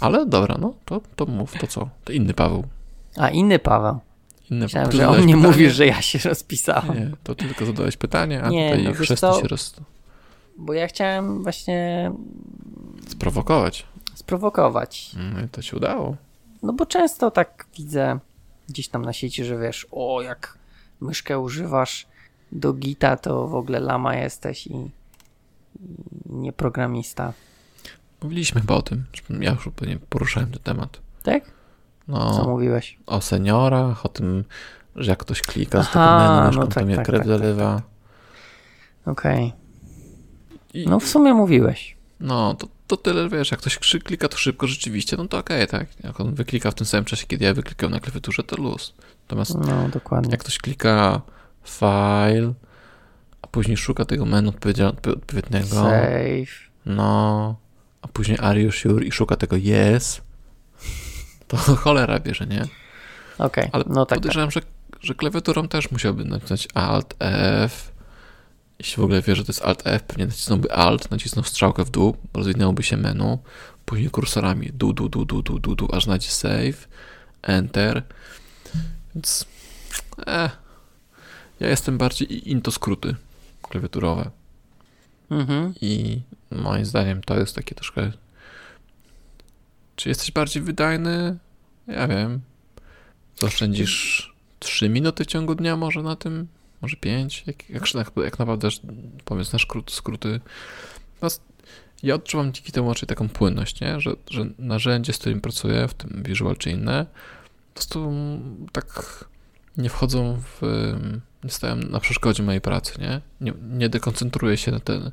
Ale dobra, no to, to mów, to co? To inny Paweł. A inny Paweł. Inny Myślałem, że on nie pytanie. mówi, że ja się rozpisałem. Nie, to ty tylko zadałeś pytanie, a Nie, tutaj no chrzestny się roz... Bo ja chciałem właśnie sprowokować. sprowokować. No i to ci udało. No bo często tak widzę gdzieś tam na sieci, że wiesz, o jak myszkę używasz do gita, to w ogóle lama jesteś i, i nie programista. Mówiliśmy chyba o tym, ja już pewnie poruszałem ten temat. Tak? Co No, mówiłeś? o seniorach, o tym, że jak ktoś klika z tego menu, no to tak, mnie tak, krew tak, tak, zalewa. Okej. I, No w sumie mówiłeś. No, to, to tyle, wiesz, jak ktoś klika to szybko rzeczywiście, no to okej, tak. Jak on wyklika w tym samym czasie, kiedy ja wyklikam na klawiaturze, to luz. Natomiast No dokładnie. jak ktoś klika file, a później szuka tego menu odpowiedniego, Save. no, a później are you sure i szuka tego yes, to cholera bierze, nie? Okej, Ale no tak, tak. podejrzewam, Że, że klawiaturą też musiałby nacisnąć Alt F. Jeśli w ogóle wie, że to jest Alt F, pewnie nacisnąłby Alt, nacisnął strzałkę w dół, rozwinęłoby się menu, później kursorami du, du, du, du, du, du, du aż nacisk Save, Enter. Więc e, ja jestem bardziej into skróty klawiaturowe Mhm. i moim zdaniem to jest takie troszkę czy jesteś bardziej wydajny? Ja wiem. Zaoszczędzisz 3 minuty w ciągu dnia może na tym? Może 5? Jak, jak, jak, jak naprawdę pomysł na skróty, skróty. Natomiast ja odczuwam dzięki temu raczej taką płynność, nie? Że, że narzędzie, z którym pracuję, w tym Visual czy inne, po prostu tak nie wchodzą w... nie stają na przeszkodzie mojej pracy, nie? Nie, nie dekoncentruję się na te,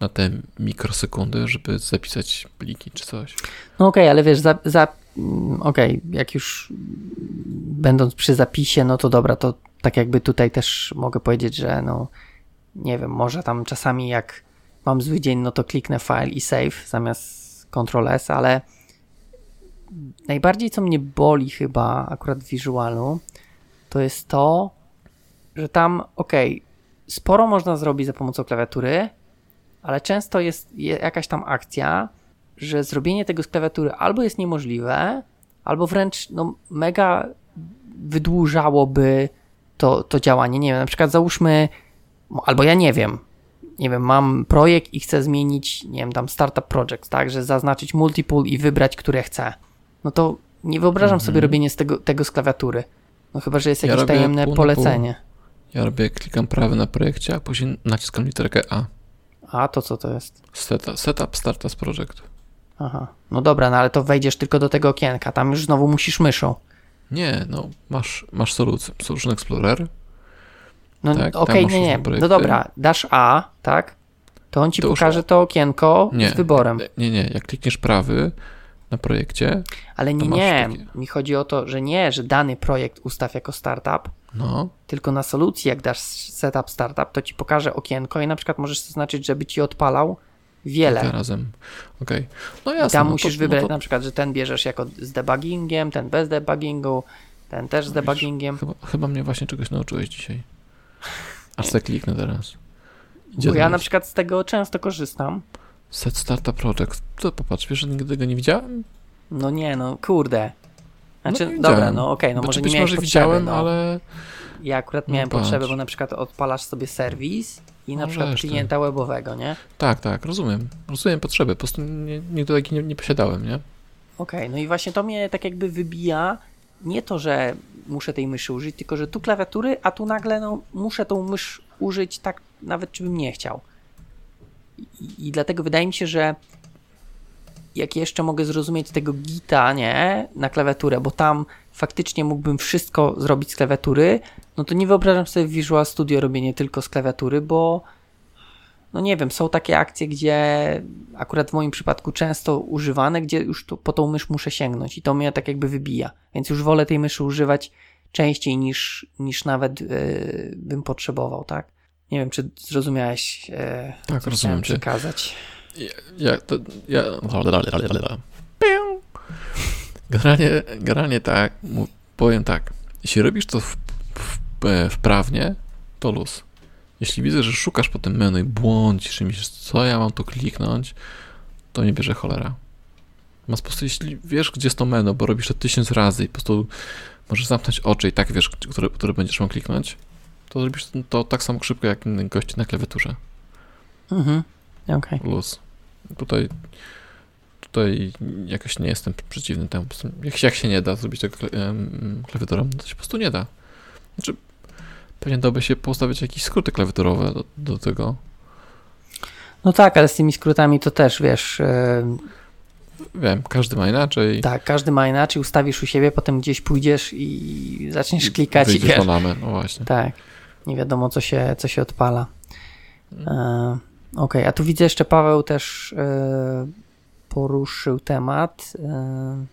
na te mikrosekundy, żeby zapisać pliki czy coś. No okej, ale wiesz, za, za, mm, okej, jak już będąc przy zapisie, no to dobra, to tak jakby tutaj też mogę powiedzieć, że no nie wiem, może tam czasami jak mam zły dzień, no to kliknę file i save zamiast Ctrl S, ale najbardziej co mnie boli chyba akurat w wizualu, to jest to, że tam, okej, sporo można zrobić za pomocą klawiatury, ale często jest je- jakaś tam akcja, że zrobienie tego z klawiatury albo jest niemożliwe, albo wręcz no, mega wydłużałoby to, to działanie. Nie wiem, na przykład załóżmy, albo ja nie wiem, nie wiem, mam projekt i chcę zmienić, nie wiem, tam startup project, tak, że zaznaczyć multiple i wybrać, które chcę. No to nie wyobrażam Mhm. sobie robienie z tego, tego z klawiatury. No chyba, że jest Ja jakieś robię tajemne pół polecenie. Ja robię, klikam prawy na projekcie, a później naciskam literkę A. A to co to jest? Setup, setup Startup Project. Aha. No dobra, no ale to wejdziesz tylko do tego okienka. Tam już znowu musisz myszą. Nie, no masz, masz solucję. Solution Explorer. No Tak, okej, masz nie, nie. projekty. No dobra, dasz A, tak? To on ci To już- pokaże to okienko Nie. z wyborem. Nie, nie, jak klikniesz prawy na projekcie, Ale nie, nie. takie- Mi chodzi o to, że nie, że dany projekt ustaw jako startup, no, tylko na solucji, jak dasz setup startup, to ci pokaże okienko i na przykład możesz zaznaczyć, żeby ci odpalał wiele. kilka razem. Okej. No I jasne. tam no musisz to, wybrać no to, na przykład, że ten bierzesz jako z debuggingiem, ten bez debuggingu, ten też z debuggingiem. chyba, chyba mnie właśnie czegoś nauczyłeś dzisiaj. Aż se kliknę teraz. Idzie Bo ja na przykład z tego często korzystam. Set Startup Project. To popatrz, wiesz, że nigdy tego nie widziałem? No nie, no kurde. Znaczy, nie dobra, no okej, no Znaczy, może nie być miałeś może potrzeby, widziałem, no. ale Ja akurat No miałem patrz. potrzebę, bo na przykład odpalasz sobie serwis i na No przykład żeż ty. klienta webowego, nie? tak, tak, rozumiem. Rozumiem potrzeby, po prostu nie, nigdy nie, nie posiadałem, nie? Okej, no i właśnie to mnie tak jakby wybija nie to, że muszę tej myszy użyć, tylko że tu klawiatury, a tu nagle no, muszę tą mysz użyć tak nawet czy bym nie chciał. I, I dlatego wydaje mi się, że jak jeszcze mogę zrozumieć tego gita, nie, na klawiaturę, bo tam faktycznie mógłbym wszystko zrobić z klawiatury, no to nie wyobrażam sobie w Visual Studio robienie tylko z klawiatury, bo no nie wiem, są takie akcje, gdzie akurat w moim przypadku często używane, gdzie już to, po tą mysz muszę sięgnąć i to mnie tak jakby wybija, więc już wolę tej myszy używać częściej niż, niż nawet yy, bym potrzebował, tak? Nie wiem, czy zrozumiałeś, yy, tak, co rozumiem cię. przekazać. Ja, to, ja... Generalnie, generalnie tak, powiem tak, jeśli robisz to w, wprawnie, to luz. Jeśli widzę, że szukasz po tym menu i błądzisz i myślisz, co ja mam tu kliknąć, to nie bierze cholera. Masz po prostu, jeśli wiesz, gdzie jest to menu, bo robisz to tysiąc razy i po prostu możesz zamknąć oczy i tak wiesz, które, które będziesz mógł kliknąć, to zrobisz to tak samo szybko jak inny gości na klawiaturze. Mhm, okej. Okay. Luz. Tutaj, tutaj jakoś nie jestem przeciwny temu. Jak, jak się nie da zrobić tego klawiaturą, to się po prostu nie da. Znaczy, pewnie dałoby się postawić jakieś skróty klawiaturowe do, do tego. No tak, ale z tymi skrótami to też, wiesz... Yy Wiem, każdy ma inaczej. Tak, każdy ma inaczej, ustawisz u siebie, potem gdzieś pójdziesz i zaczniesz klikać. I wiesz, no właśnie. Tak, nie wiadomo co się, co się odpala. Hmm. E, Okej, okay. a tu widzę jeszcze Paweł też e, poruszył temat, e,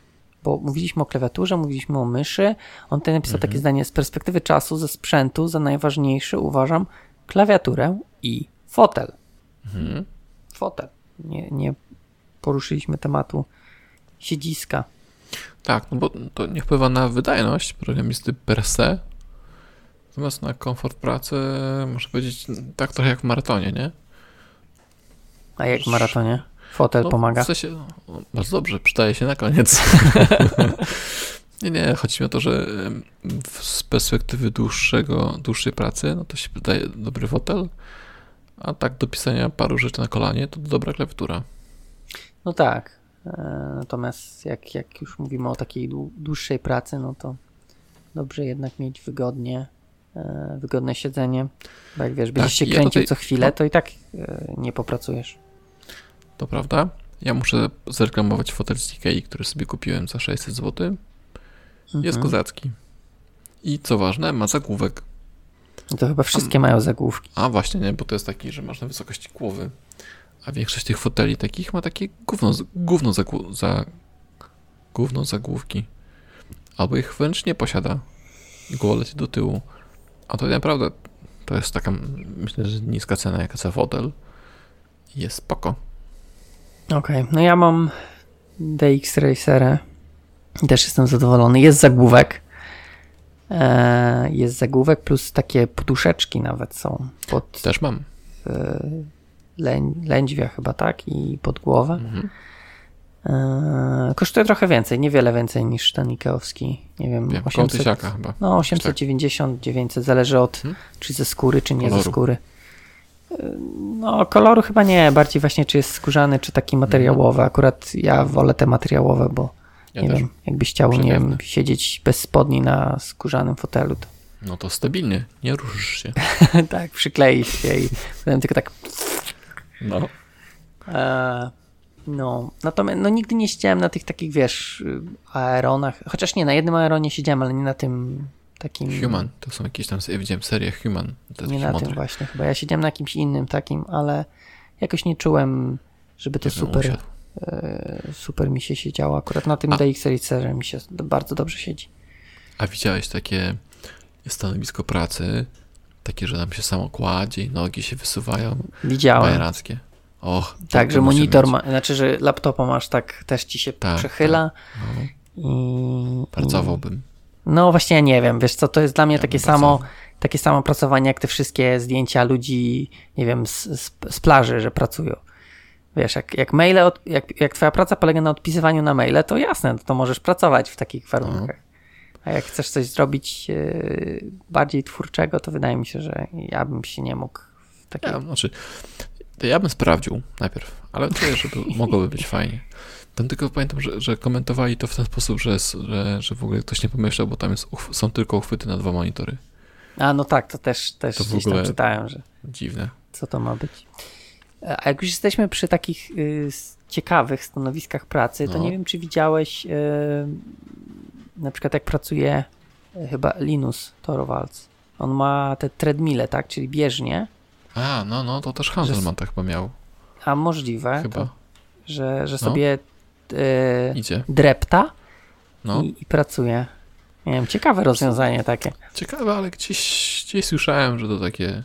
bo mówiliśmy o klawiaturze, mówiliśmy o myszy. On tutaj napisał takie mhm. zdanie, z perspektywy czasu ze sprzętu za najważniejszy uważam klawiaturę i fotel. Mhm. Fotel. Nie, nie poruszyliśmy tematu siedziska. Tak, no bo to nie wpływa na wydajność programisty per se, natomiast na komfort pracy, muszę powiedzieć, tak trochę jak w maratonie, nie? A jak w maratonie? Fotel no, pomaga? W sensie, no, bardzo dobrze, przydaje się na koniec. nie, nie, chodzi mi o to, że z perspektywy dłuższego, dłuższej pracy, no to się wydaje dobry fotel, a tak do pisania paru rzeczy na kolanie, to dobra klawiatura. No tak. E, natomiast jak, jak już mówimy o takiej dłuższej pracy, no to dobrze jednak mieć wygodnie, e, wygodne siedzenie. Bo jak wiesz, będziesz tak, się kręcił ja tutaj... co chwilę, no. to i tak e, nie popracujesz. To prawda. Ja muszę zreklamować fotel z Ikei, który sobie kupiłem za 600 zł. Mhm. Jest kozacki. I co ważne, ma zagłówek. To chyba wszystkie mają zagłówki. A właśnie, nie, bo to jest taki, że masz na wysokości głowy. A większość tych foteli takich ma takie gówno, gówno, za, za, gówno zagłówki. Albo ich wręcz nie posiada. Głowa leci do tyłu. A to naprawdę to jest taka, myślę, że niska cena jak za fotel. Jest spoko. Okej, okay. no ja mam DX Racerę. Też jestem zadowolony. Jest zagłówek. E, jest zagłówek plus takie poduszeczki nawet są. Pod, Też mam. E, lę, lędźwia chyba, tak? I pod głowę. Mhm. E, kosztuje trochę więcej, niewiele więcej niż ten Ikeowski. Nie wiem, wiem 800, chyba. No 890, 900, zależy od hmm? czy ze skóry, czy nie Koloru. ze skóry. No, koloru chyba nie, bardziej właśnie czy jest skórzany, czy taki materiałowy. Mhm. Akurat ja wolę te materiałowe, bo ja nie wiem, jakbyś chciał, nie wiem, siedzieć bez spodni na skórzanym fotelu, to... No to stabilnie, nie ruszysz się. tak, przykleisz się i potem tylko tak no. E, no, natomiast no, nigdy nie siedziałem na tych takich, wiesz, aeronach. Chociaż nie, na jednym aeronie siedziałem, ale nie na tym takim. Human, to są jakieś tam, widziałem serię Human. Nie na tym właśnie chyba. Ja siedziałem na jakimś innym takim, ale jakoś nie czułem, żeby to super, e, super mi się siedziało. Akurat na tym A. DX Racerze mi się bardzo dobrze siedzi. A widziałeś takie stanowisko pracy, takie, że nam się samo kładzie i nogi się wysuwają. Widziałem. Bajerackie. Och, tak, że monitor ma, znaczy, że laptopa masz tak, też ci się tak, przechyla. Tak. No. I, Pracowałbym. No właśnie, ja nie wiem, wiesz co, to jest dla mnie ja takie samo, takie samo pracowanie, jak te wszystkie zdjęcia ludzi, nie wiem, z, z, z plaży, że pracują. Wiesz, jak, jak maile, od, jak, jak twoja praca polega na odpisywaniu na maile, to jasne, to, możesz pracować w takich warunkach. No. A jak chcesz coś zrobić e, bardziej twórczego, to wydaje mi się, że ja bym się nie mógł w takiej... Ja, znaczy, ja bym sprawdził najpierw, ale czuję, że mogłoby być fajnie. Tam tylko pamiętam, że, że, komentowali to w ten sposób, że, że, że w ogóle ktoś nie pomyślał, bo tam jest, są tylko uchwyty na dwa monitory. A no tak, to też, też to gdzieś tam czytałem, że. Dziwne. Co to ma być? A jak już jesteśmy przy takich y, ciekawych stanowiskach pracy, to No. nie wiem, czy widziałeś y, na przykład jak pracuje y, chyba Linus Torvalds. On ma te treadmille, tak? Czyli bieżnie, A, no, no, to też Hanselman tak chyba miał. a możliwe, Chyba. To, że, że No. sobie y, Idzie. drepta No. i, i pracuje. Nie wiem, ciekawe rozwiązanie takie. Ciekawe, ale gdzieś, gdzieś słyszałem, że to takie.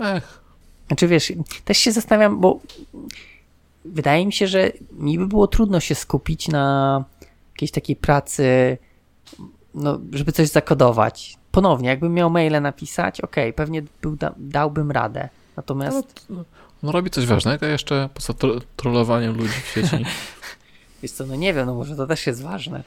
Ech. Znaczy wiesz, też się zastanawiam, bo wydaje mi się, że mi by było trudno się skupić na jakiejś takiej pracy, no, żeby coś zakodować. Ponownie, jakbym miał maile napisać, okej, pewnie był, da, dałbym radę. Natomiast, No, on robi coś ważnego jeszcze poza tro trollowaniem ludzi w sieci. wiesz co, no nie wiem, no może to też jest ważne.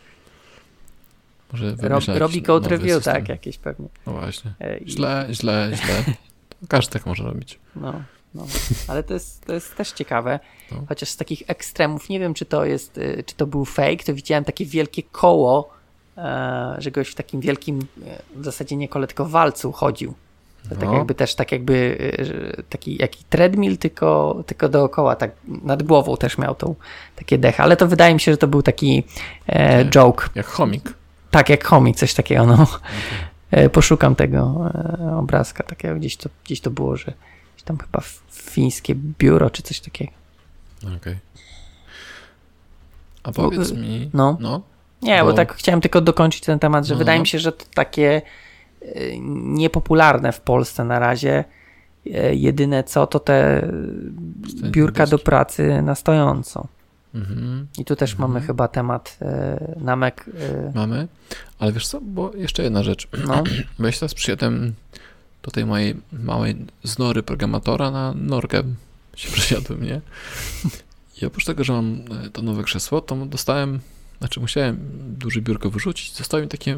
Może Rob, robi code review, system. tak, jakieś pewnie. No właśnie. E, i- Źle, źle, źle. Każdy tak może robić. No, no. Ale to jest, to jest też ciekawe. No. Chociaż z takich ekstremów, nie wiem czy to jest, y, czy to był fake, to widziałem takie wielkie koło, e, że goś w takim wielkim, e, w zasadzie nie kole, tylko walcu chodził. To tak No. jakby też, tak jakby że taki jaki treadmill, tylko, tylko dookoła, tak nad głową też miał tą, takie dechy. Ale to wydaje mi się, że to był taki e, Nie. joke. Jak chomik. Tak jak komik, coś takiego, no. E, Poszukam tego e, obrazka takiego, gdzieś to, gdzieś to było, że gdzieś tam chyba fińskie biuro czy coś takiego. Okej. A powiedz mi. no. no. Nie, bo Bo- tak chciałem tylko dokończyć ten temat, że No, wydaje no. mi się, że to takie e, niepopularne w Polsce na razie. E, Jedyne co, to te biurka do pracy na stojąco. Mhm. I tu też Mhm. mamy chyba temat e, namek. Mamy. Ale wiesz co, bo jeszcze jedna rzecz. No, Bo ja teraz przysiadłem do tej mojej małej znory programatora na norkę się przesiadłem, nie? I oprócz tego, że mam e, to nowe krzesło, to dostałem, znaczy musiałem duże biurko wyrzucić, zostało mi takie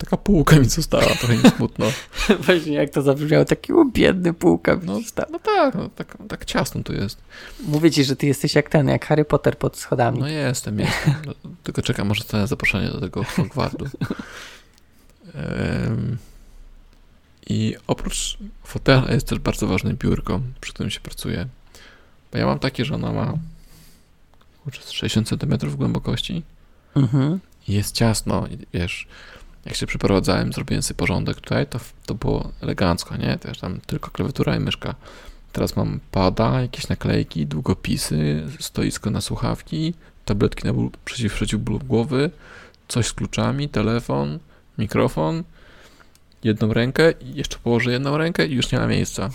taka półka mi została, trochę mi smutno. właśnie jak to zabrzmiało, taki biedny półka. No, No, no tak, no, tak, tak ciasno tu jest. Mówię ci, że ty jesteś jak ten, jak Harry Potter pod schodami. No jestem, jestem. No, tylko czekam, może to zaproszenie do tego Hogwartu. Em, I oprócz fotela jest też bardzo ważne biurko, przy którym się pracuje. Bo ja mam takie, że ona ma kurczę, z 60 cm głębokości Mhm. i jest ciasno. I wiesz, jak się przeprowadzałem, zrobiłem sobie porządek tutaj, to, to było elegancko, nie? Też tam tylko klawiatura i myszka. Teraz mam pada, jakieś naklejki, długopisy, stoisko na słuchawki, tabletki na ból, przeciw, przeciw ból głowy, coś z kluczami, telefon, mikrofon, jedną rękę i jeszcze położę jedną rękę i już nie ma miejsca.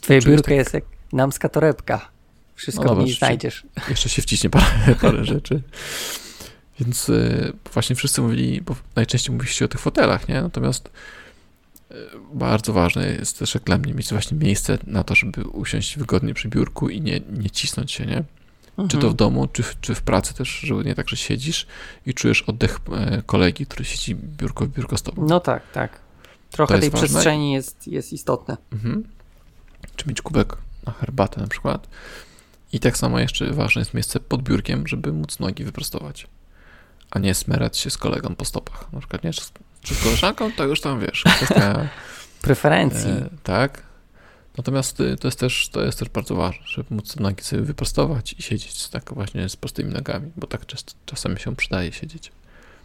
Twoje biurko tak- jest jak namska torebka. Wszystko No w niej znajdziesz. Jeszcze się wciśnie parę, parę rzeczy. Więc y, właśnie wszyscy mówili, bo najczęściej mówi się o tych fotelach, nie? Natomiast y, bardzo ważne jest też jak dla mnie mieć właśnie miejsce na to, żeby usiąść wygodnie przy biurku i nie, nie cisnąć się, nie? Czy to w Mhm. domu, czy w, czy w pracy też, żeby nie tak, że siedzisz i czujesz oddech e, kolegi, który siedzi biurko w biurko z tobą. No tak, tak. Trochę To tej ważne. przestrzeni jest, jest istotne. Mhm. Czy mieć kubek na herbatę na przykład. I tak samo jeszcze ważne jest miejsce pod biurkiem, żeby móc nogi wyprostować. A nie smerać się z kolegą po stopach. Na przykład nie, czy z, czy z koleżanką, to już tam wiesz, kwestia, Preferencji. e, tak. Natomiast y, to jest, też, to jest też bardzo ważne, żeby móc te nogi sobie wyprostować i siedzieć tak właśnie z prostymi nogami, bo tak czas, czasem się przydaje siedzieć.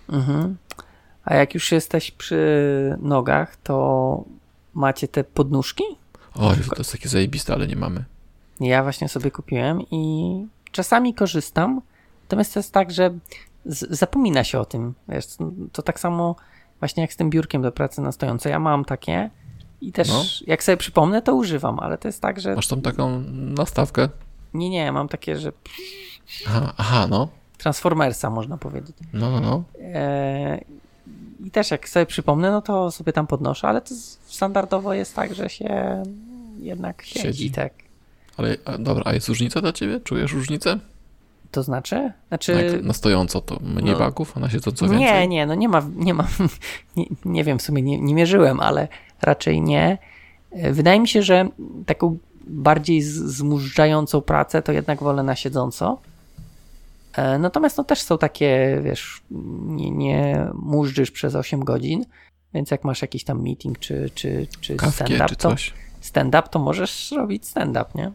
Mhm. A jak już jesteś przy nogach, to macie te podnóżki? Oj, to jest takie zajebiste, ale nie mamy. Ja właśnie sobie kupiłem i czasami korzystam. Natomiast to jest tak, że zapomina się o tym. Wiesz, to tak samo właśnie jak z tym biurkiem do pracy na stojąco. Ja mam takie i też No. jak sobie przypomnę, to używam, ale to jest tak, że Masz tam taką nastawkę? nie, nie, mam takie, że Aha, aha no. Transformersa można powiedzieć. No, no, no. E, I też jak sobie przypomnę, no to sobie tam podnoszę, ale to standardowo jest tak, że się jednak siedzi, Siedzi. tak. Ale a, dobra, a jest różnica dla ciebie? Czujesz różnicę? To znaczy? Na, Znaczy. jak na stojąco to mniej no. bagów, a na siedząco więcej? Nie, nie, no nie ma, nie ma, nie, nie wiem, w sumie nie, nie mierzyłem, ale raczej nie. E, Wydaje mi się, że taką bardziej z- zmużdżającą pracę to jednak wolę na siedząco. E, Natomiast no też są takie, wiesz, nie, nie mużdżysz przez 8 godzin, więc jak masz jakiś tam meeting czy, czy, czy stand-up, to coś? stand-up, to możesz robić stand-up, nie?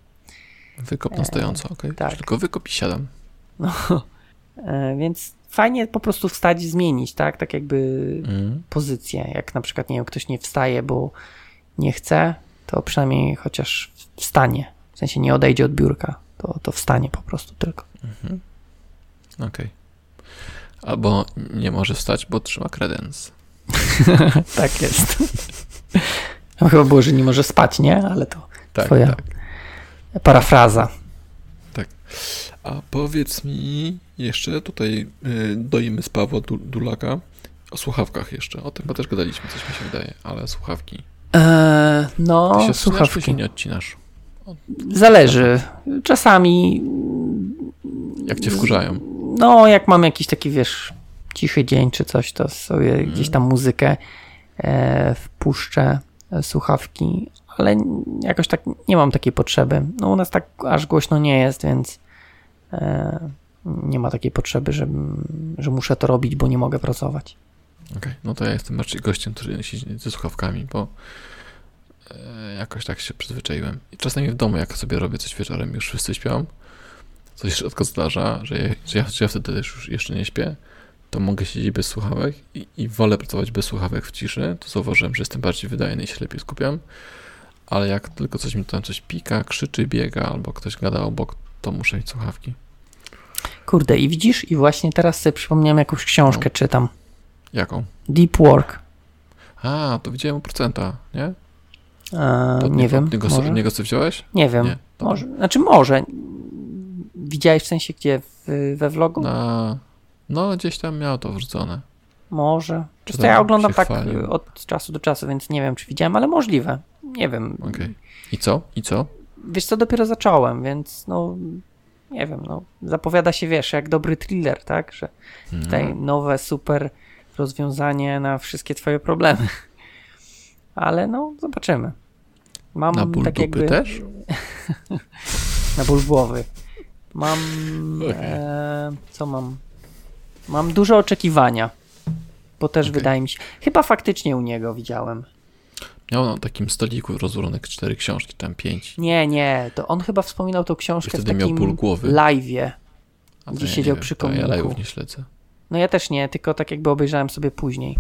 Wykop na stojąco, okej. tak. Tylko wykop i siadam. No, e, więc fajnie po prostu wstać i zmienić, tak? Tak jakby Mm. pozycję. Jak na przykład, nie wiem, ktoś nie wstaje, bo nie chce, to przynajmniej chociaż wstanie. W sensie nie odejdzie od biurka, to, to wstanie po prostu tylko. Mhm. Okej. Albo nie może wstać, bo trzyma kredens. tak jest. No, chyba było, że nie może spać, nie? Ale to Tak, Twoja. tak. parafraza. A powiedz mi jeszcze tutaj y, doimy z Pawła Du- Dulaka o słuchawkach jeszcze. O tym chyba też gadaliśmy, coś mi się wydaje, ale słuchawki. Eee, no, Ty się odcinasz, czy słuchawki. się nie odcinasz? Zależy. Czasami, Jak cię wkurzają? no, jak mam jakiś taki, wiesz, cichy dzień czy coś, to sobie Mhm. gdzieś tam muzykę e, wpuszczę, e, słuchawki, ale jakoś tak nie mam takiej potrzeby. No, u nas tak aż głośno nie jest, więc nie ma takiej potrzeby, że, że muszę to robić, bo nie mogę pracować. Okej, no to ja jestem raczej gościem, który siedzi ze słuchawkami, bo e, jakoś tak się przyzwyczaiłem. I czasami w domu, jak sobie robię coś wieczorem, już wszyscy śpią, coś rzadko zdarza, że ja, że ja, że ja wtedy już jeszcze nie śpię, to mogę siedzieć bez słuchawek i, i wolę pracować bez słuchawek w ciszy, to zauważyłem, że jestem bardziej wydajny i się lepiej skupiam, ale jak tylko coś mi tam coś pika, krzyczy, biega, albo ktoś gada obok, to muszę mieć słuchawki. Kurde, i widzisz, i właśnie teraz sobie przypomniałem jakąś książkę No. czytam. Jaką? Deep Work. A, to widziałem u procenta, nie? E, To nie wiem. Niego, może? niego co wziąłeś? Nie wiem. Nie. Może. Znaczy może. Widziałeś w sensie gdzie? W, we vlogu? Na, no, gdzieś tam miał to wrzucone. Może. Czy To ja oglądam tak chwalił? y, od czasu do czasu, więc nie wiem, czy widziałem, ale możliwe. Nie wiem. Okej. I co? I co? Wiesz co, dopiero zacząłem, więc no nie wiem, no zapowiada się, wiesz, jak dobry thriller, tak? Że tutaj Mhm. nowe, super rozwiązanie na wszystkie twoje problemy. Ale no, zobaczymy. Mam Na ból tak jakby... też? na ból głowy. Mam. E, co mam? Mam duże oczekiwania. Bo też Okej. wydaje mi się. Chyba faktycznie u niego widziałem. Miał na takim stoliku rozłożone cztery książki, tam pięć. Nie, nie. To on chyba wspominał tą I książkę w wtedy miał ból takim głowy. live'ie. A gdzie ja siedział wiem, przy to Ja kominku. live'ów nie śledzę. No ja też nie, tylko tak jakby obejrzałem sobie później.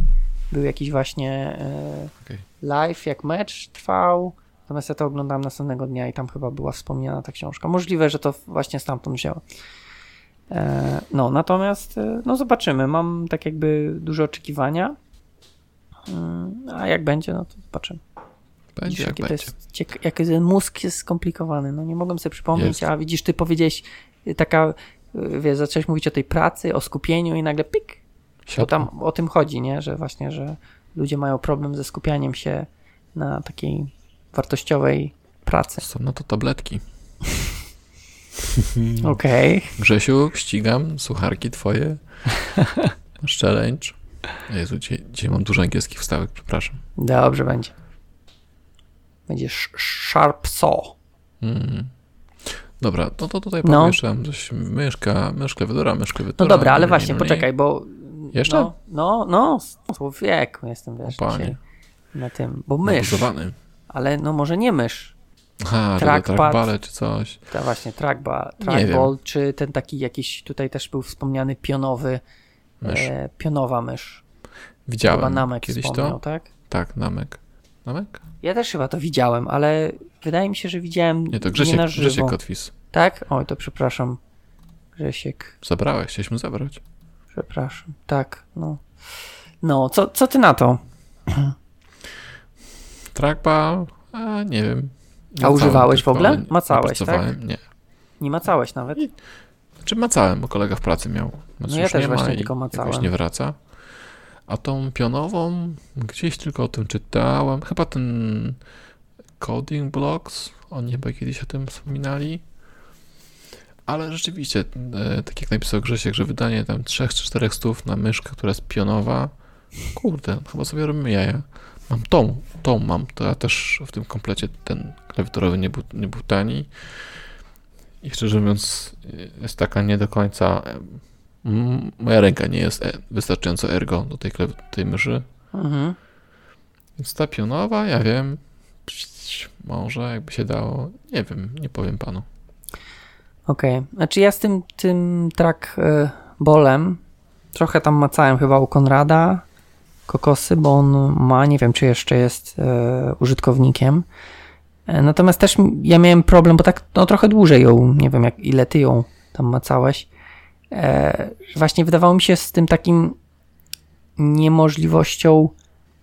Był jakiś właśnie e, Okej. live, jak mecz trwał. Natomiast ja to oglądałem następnego dnia i tam chyba była wspomniana ta książka. Możliwe, że to właśnie stamtąd wzięło. E, no, natomiast e, no zobaczymy. Mam tak jakby duże oczekiwania. Mm, A jak będzie, no to zobaczymy. Będzie Widzisz, jak będzie. jest ten mózg jest skomplikowany. No nie mogłem sobie przypomnieć, Jest. a widzisz, ty powiedziałeś y, taka, y, wiesz, zacząłeś mówić o tej pracy, o skupieniu i nagle pik, bo tam o tym chodzi, nie? Że właśnie, że ludzie mają problem ze skupianiem się na takiej wartościowej pracy. Są na to tabletki. Okej. Grzesiu, ścigam sucharki twoje. Masz challenge. Jezu, dzisiaj, dzisiaj mam dużo angielskich wstawek, przepraszam. Dobrze będzie. Będzie sharp saw. Mm. Dobra, no to tutaj No. no. mam coś. Myszka, mysz klawiatura, mysz No klawiatura. dobra, ale nie, nie, właśnie, nie, nie. poczekaj, bo... Jeszcze? No, no, no człowieku, jestem, wiesz, na tym, bo mysz, Nabuzowany. ale no może nie mysz. Aha, trackbale czy coś. Ta właśnie trackball, trackball czy ten taki jakiś, tutaj też był wspomniany pionowy, Mysz. e, pionowa mysz. Chyba Widziałem Namek kiedyś to. tak? Tak, namek. Namek? Ja też chyba to widziałem, ale wydaje mi się, że widziałem Nie, to nie Grzesiek, na żywo. Grzesiek Kotwis. Tak? Oj, to przepraszam. Grzesiek, Zabrałeś, chciałeś mu zabrać. przepraszam. Tak, no. No, co, co ty na to? Trackball? A, nie wiem. A używałeś w ogóle? nie- Macałeś, nie tak? Nie. Nie macałeś nawet? Znaczy macałem, bo kolega w pracy miał. Znaczy No ja też nie właśnie tylko macałem. Jakoś nie wraca. A tą pionową, gdzieś tylko o tym czytałem. Chyba ten Coding Blocks, oni chyba kiedyś o tym wspominali. Ale rzeczywiście, e, tak jak napisał Grzesiek, że wydanie tam 3 czy 4 stów na myszkę, która jest pionowa, kurde, chyba sobie robimy jaja. Mam tą, tą mam, to ja też w tym komplecie ten klawiaturowy nie był, nie był tani. I szczerze mówiąc, jest taka nie do końca. Mm, Moja ręka nie jest e- wystarczająco ergo do tej, tej myszy. Mhm. Więc ta pionowa, ja wiem, Może jakby się dało, nie wiem, nie powiem panu. Okej, okay. znaczy ja z tym, tym trackballem trochę tam macałem chyba u Konrada kokosy, bo on ma, nie wiem czy jeszcze jest e, użytkownikiem. E, natomiast też ja miałem problem, bo tak no, trochę dłużej ją, nie wiem jak ile ty ją tam macałeś. E, właśnie wydawało mi się z tym takim niemożliwością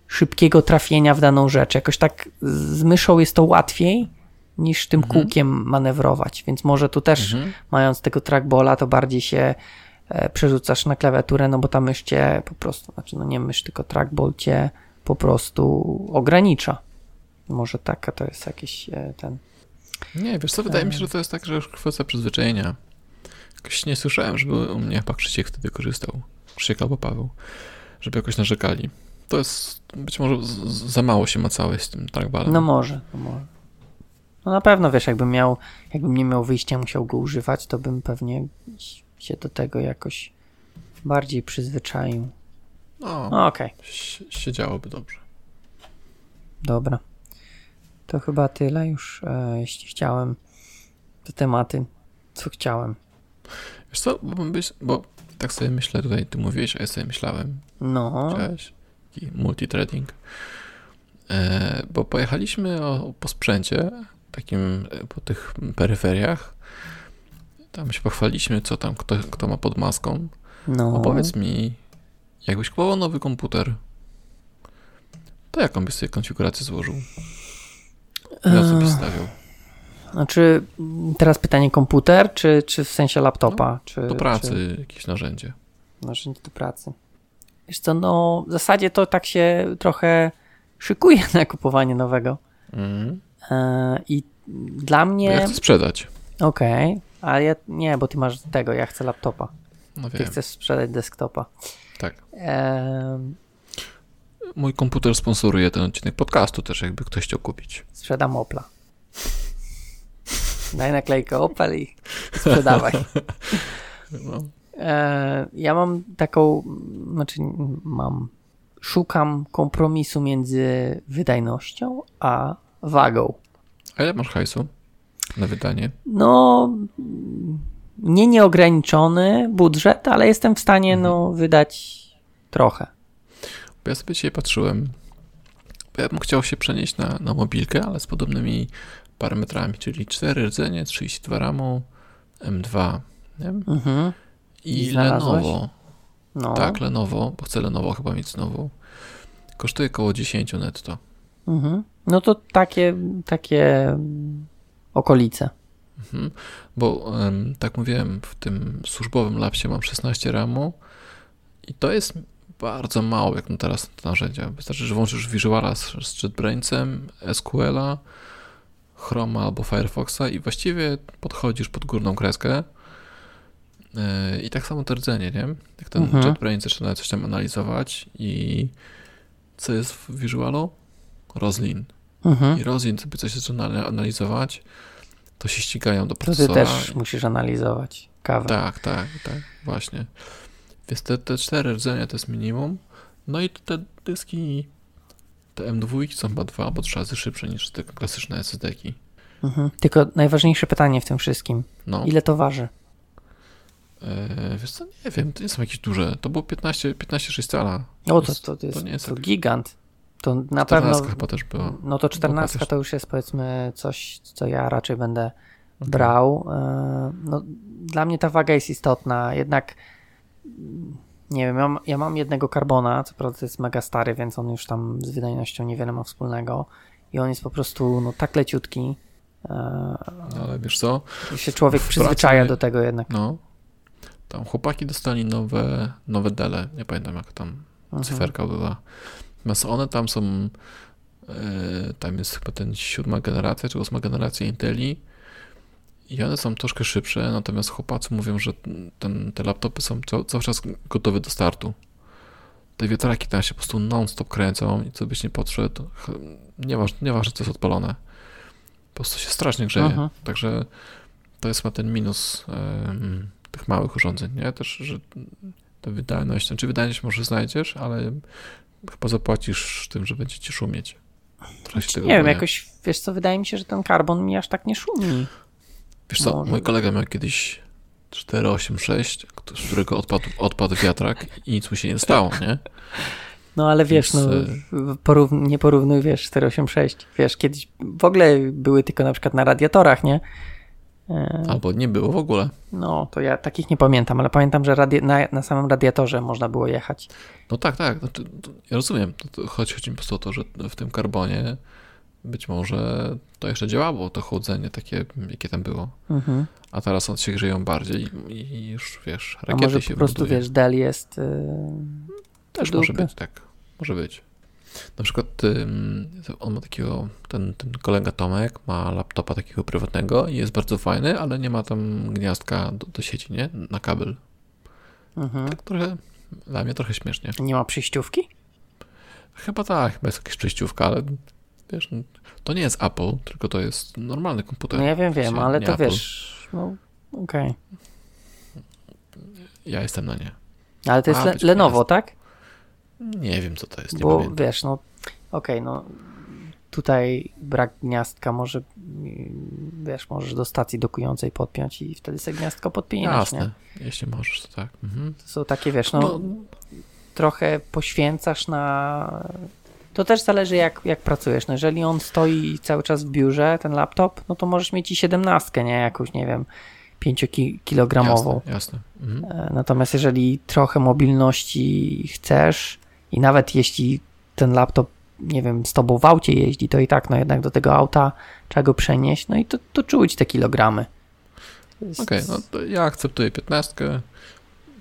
szybkiego trafienia w daną rzecz. Jakoś tak z myszą jest to łatwiej niż tym mhm. kółkiem manewrować, więc może tu też mhm. mając tego trackballa to bardziej się e, przerzucasz na klawiaturę, no bo ta mysz cię po prostu, znaczy no nie mysz, tylko trackball cię po prostu ogranicza. Może taka to jest jakiś e, ten... Nie, wiesz co, wydaje mi się, że to jest tak, że już kwestia przyzwyczajenia. Jakoś nie słyszałem, żeby u mnie chyba Krzysiek wtedy korzystał. Krzysiek albo Paweł. Żeby jakoś narzekali. To jest, być może za mało się macałeś z tym trackballem. No może, no może. No na pewno, wiesz, jakbym miał, jakbym nie miał wyjścia, musiał go używać, to bym pewnie się do tego jakoś bardziej przyzwyczaił. No, no okej. Okay. Siedziałoby dobrze. Dobra. To chyba tyle już, e, jeśli chciałem te tematy, co chciałem. Wiesz co, bo, byś, bo tak sobie myślę tutaj, ty mówiłeś, a ja sobie myślałem. No. Cześć. Multitrading. E, bo pojechaliśmy o, po sprzęcie, takim e, po tych peryferiach. Tam się pochwaliśmy, co tam kto, kto ma pod maską. No. Opowiedz mi, jakbyś kupował nowy komputer, to jaką byś sobie konfigurację złożył? Ja co byś stawiał? Znaczy, teraz pytanie komputer, czy, czy w sensie laptopa? No, czy, do pracy czy... jakieś narzędzie. Narzędzie do pracy. Wiesz co, no w zasadzie to tak się trochę szykuje na kupowanie nowego. Mm. I dla mnie... Ja chcę sprzedać. Okej, okay. ale ja nie, bo ty masz tego, ja chcę laptopa. No ty chcesz sprzedać desktopa. Tak. E... Mój komputer sponsoruje ten odcinek podcastu też, jakby ktoś chciał kupić. Sprzedam Opla. Daj naklejkę Opel i sprzedawaj. No. E, ja mam taką, znaczy mam, szukam kompromisu między wydajnością a wagą. A ile masz hajsu na wydanie? No, nie nieograniczony budżet, ale jestem w stanie mhm. no, wydać trochę. Bo ja sobie dzisiaj patrzyłem, ja bym chciał się przenieść na, na mobilkę, ale z podobnymi parametrami, czyli 4 rdzenie, 32 RAMu, M2, nie? Mhm. I, I Lenovo. No. Tak, Lenovo, bo chcę Lenovo chyba mieć znowu. Kosztuje około 10 netto. Mhm. No to takie, takie okolice. Mhm. Bo tak mówiłem, w tym służbowym lapsie mam 16 RAMu i to jest bardzo mało jak na teraz narzędzia. Wystarczy, że włączysz Visuala z, z JetBrainsem, SQL-a, Chroma albo Firefoxa i właściwie podchodzisz pod górną kreskę yy, i tak samo to rdzenie, nie? Jak ten mhm. JetBrains zaczyna coś tam analizować i co jest w Visualu? Roslin. Mhm. I Roslin sobie coś zaczyna analizować, to się ścigają do procesora. To ty też musisz analizować kawę. Tak, tak, tak, właśnie. Więc te, te cztery rdzenia to jest minimum. No i te dyski te M2 są chyba dwa albo trzy razy szybsze niż te klasyczne SSD-ki. Mhm. Tylko najważniejsze pytanie w tym wszystkim. No. Ile to waży? Eee, wiesz co, nie wiem, to nie są jakieś duże. To było 15, 15 cala. O, to, to, to jest, to nie jest to tak... gigant. To na pewno. chyba też była. No to 14 to już jest powiedzmy coś, co ja raczej będę okay. brał. Eee, no, dla mnie ta waga jest istotna. Jednak nie wiem, ja mam, ja mam jednego karbona, co prawda jest mega stary, więc on już tam z wydajnością niewiele ma wspólnego i on jest po prostu no, tak leciutki. E, no, ale wiesz co? I się człowiek przyzwyczaja do tego jednak. No. Tam chłopaki dostali nowe, nowe dele, nie pamiętam jak tam mhm. cyferka była. Natomiast one tam są, e, tam jest chyba ten siódma generacja, czy ósma generacja Inteli i one są troszkę szybsze, natomiast chłopacy mówią, że ten, te laptopy są cały czas gotowe do startu. Te wiatraki tam się po prostu non-stop kręcą i co byś nie podszedł, nieważne, nieważne co jest odpalone. Po prostu się strasznie grzeje. Aha. Także to jest ma ten minus um, tych małych urządzeń, nie? Też, że ta wydajność, czy znaczy wydajność może znajdziesz, ale chyba zapłacisz tym, że będzie ci szumieć. Tego Nie wiem, jakoś, wiesz co, wydaje mi się, że ten karbon mi aż tak nie szumi. Wiesz co, Może mój kolega miał kiedyś 486, kto- z którego odpadł, odpadł wiatrak i nic mu się nie stało, nie? No ale wiesz, Więc, no, e, nie porównuj, wiesz, 486. Wiesz, kiedyś w ogóle były tylko na przykład na radiatorach, nie? E, Albo nie było w ogóle. No, to ja takich nie pamiętam, ale pamiętam, że na, na samym radiatorze można było jechać. No tak, tak, znaczy, ja rozumiem. To, to, chodzi, chodzi mi po prostu o to, że w tym karbonie być może to jeszcze działało, to chłodzenie takie, jakie tam było. Mhm. A teraz one się grzeją bardziej i, i już, wiesz, A rakiety może się po prostu, buduje. wiesz, Dell jest... Yy, Też może być, tak. Może być. Na przykład on ma takiego, ten, ten kolega Tomek ma laptopa takiego prywatnego i jest bardzo fajny, ale nie ma tam gniazdka do, do sieci, nie? Na kabel. Mhm. Tak trochę, dla mnie trochę śmiesznie. Nie ma przejściówki? Chyba tak, chyba jest jakaś przejściówka, ale wiesz, to nie jest Apple, tylko to jest normalny komputer. No ja wiem, wiem, ale to Apple. wiesz, no okej. Ja jestem na nie. Ale to jest A, Lenovo, jest. tak? Nie wiem, co to jest, nie Bo pamiętam. wiesz, no okej, no tutaj brak gniazdka może, wiesz, możesz do stacji dokującej podpiąć i wtedy sobie gniazdko podpinasz, Jasne, nie? jeśli możesz, to tak. Mhm. To są takie, wiesz, no, No, trochę poświęcasz na... To też zależy jak, jak pracujesz. No jeżeli on stoi cały czas w biurze, ten laptop, no to możesz mieć i siedemnastkę, nie? Jakąś, nie wiem, 5-kilogramową. jasne, jasne. Mhm. E, Natomiast jeżeli trochę mobilności chcesz i nawet jeśli ten laptop, nie wiem, z tobą w aucie jeździ, to i tak, no jednak do tego auta trzeba go przenieść, no i to, to czuć te kilogramy. Okej, no to ja akceptuję 15.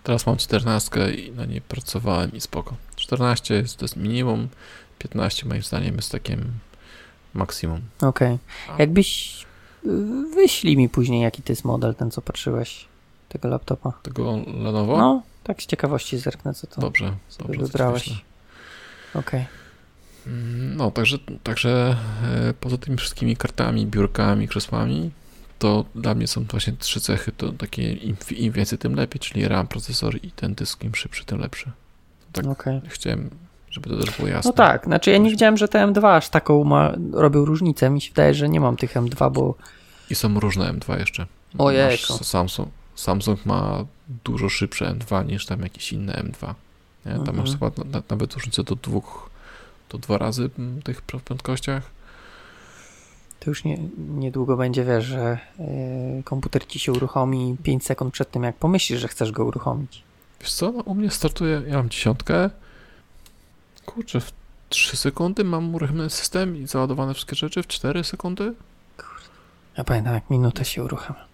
Teraz mam 14 i na niej pracowałem i spoko. 14 jest, to jest minimum, 15 moim zdaniem jest takim maksimum. Okej. A- Jakbyś y, wyślij mi później, jaki to jest model, ten co patrzyłeś, tego laptopa. Tego Lenovo? No, tak z ciekawości zerknę, co to Dobrze, dobrze. wybrałeś. Okej. Mm, No, także, także e, poza tymi wszystkimi kartami, biurkami, krzesłami, to dla mnie są właśnie trzy cechy, to takie im, im więcej, tym lepiej, czyli RAM, procesor i ten dysk, im szybszy, tym lepszy. Tak okej. chciałem, żeby to też było jasne. No tak, znaczy ja nie widziałem, że te M2 aż taką ma, robią różnicę. Mi się wydaje, że nie mam tych M2, bo I są różne M2 jeszcze. Masz Samsung, Samsung ma dużo szybsze M2 niż tam jakieś inne M2. Nie? Tam Mhm. masz chyba na, na, nawet różnicę do dwóch, do dwa razy mm, tych pr- prędkościach. to już nie, niedługo będzie, wiesz, że yy, komputer ci się uruchomi 5 sekund przed tym, jak pomyślisz, że chcesz go uruchomić. Wiesz co, no, u mnie startuje, ja mam dziesiątkę. Kurczę, w 3 sekundy mam uruchomiony system i załadowane wszystkie rzeczy w 4 sekundy? Ja pamiętam, jak minutę się uruchamia.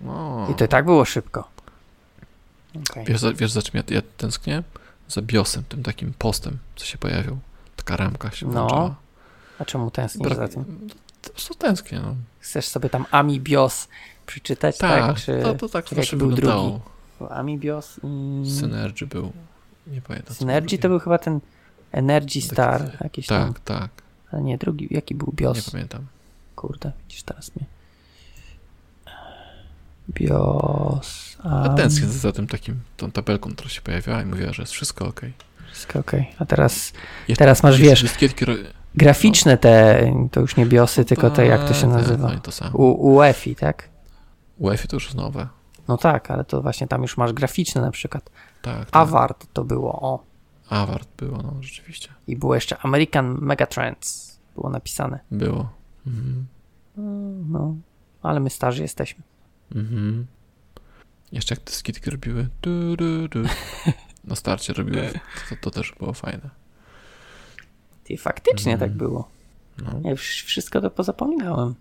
No. I to i tak było szybko. Okej. Wiesz, wiesz za czym ja, ja tęsknię? Za BIOSem, tym takim postem, co się pojawił. Taka ramka się No, włączała. A czemu tęsknisz Brak- za tym? Po prostu tęsknię, no. Chcesz sobie tam Ami BIOS przeczytać, tak? Tak, Czy to, to tak zawsze był wyglądało. Ami BIOS i... Synergy był. Nie pamiętam. Synergy to drugi. był chyba ten Energy Star, jakiś tam. Tak, tak. Ale nie, drugi, jaki był Nie BIOS? pamiętam. Kurde, widzisz teraz mnie. BIOS. A A, tęsknię za tym takim, tą tabelką, która się pojawiała i mówiła, że jest wszystko ok. Wszystko okej. A teraz, teraz masz, wiesz, graficzne te, to już nie BIOSy, tylko te, jak to się Tak, nazywa? No to samo. U, UEFI, tak? UEFI to już jest nowe. No tak, ale to właśnie tam już masz graficzne na przykład. Tak, tak. Avard to było, o. Award było, no rzeczywiście. I było jeszcze American Megatrends. Było napisane. Było. Mhm. Mm, No, ale my starzy jesteśmy. Mhm. Jeszcze jak dyskietki robiły du, du, du. na starcie robiły, to, to też było fajne. I faktycznie Mhm. tak było. No. Ja już wszystko to pozapominałem.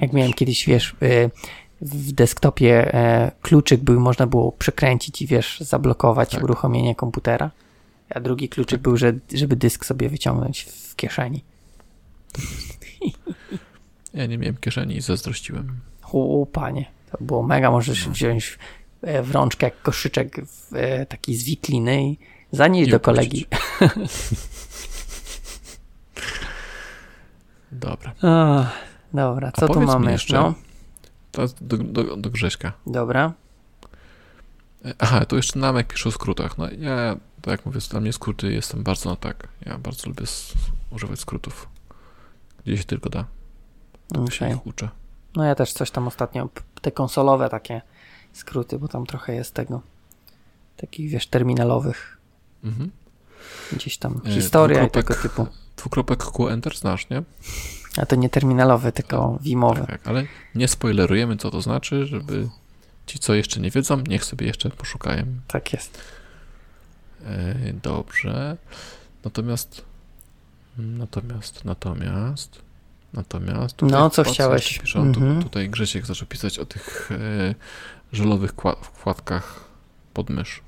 Jak miałem kiedyś, wiesz, y, w desktopie e, kluczyk był, można było przekręcić i wiesz, zablokować Tak. uruchomienie komputera. A drugi kluczyk był, że, żeby dysk sobie wyciągnąć w kieszeni. Ja nie miałem kieszeni i zazdrościłem. O, panie, to było mega. Możesz wziąć e, w rączkę jak koszyczek w, e, taki z wikliny i zanieść I do kolegi. Dobra. Ach, dobra, A co tu mamy? jeszcze- No, do, do, do Grześka. dobra. E, Aha, tu jeszcze Namek pisze o skrótach. No ja, tak jak mówię, dla mnie skróty jestem bardzo na tak. Ja bardzo lubię używać skrótów. gdzie się tylko da. To się Okej. ich uczę. No ja też coś tam ostatnio, te konsolowe takie skróty, bo tam trochę jest tego, takich wiesz, terminalowych, Mhm. gdzieś tam E, historia i tego typu. Dwukropek Q Enter znasz, nie? A to nie terminalowe, tylko wimowe. Tak, tak, ale nie spoilerujemy, co to znaczy, żeby ci, co jeszcze nie wiedzą, niech sobie jeszcze poszukają. Tak jest. E, Dobrze. Natomiast, natomiast, natomiast, natomiast. No, co chciałeś? tu, Mhm. tutaj Grzesiek zaczął pisać o tych e, żelowych kła- wkładkach pod mysz.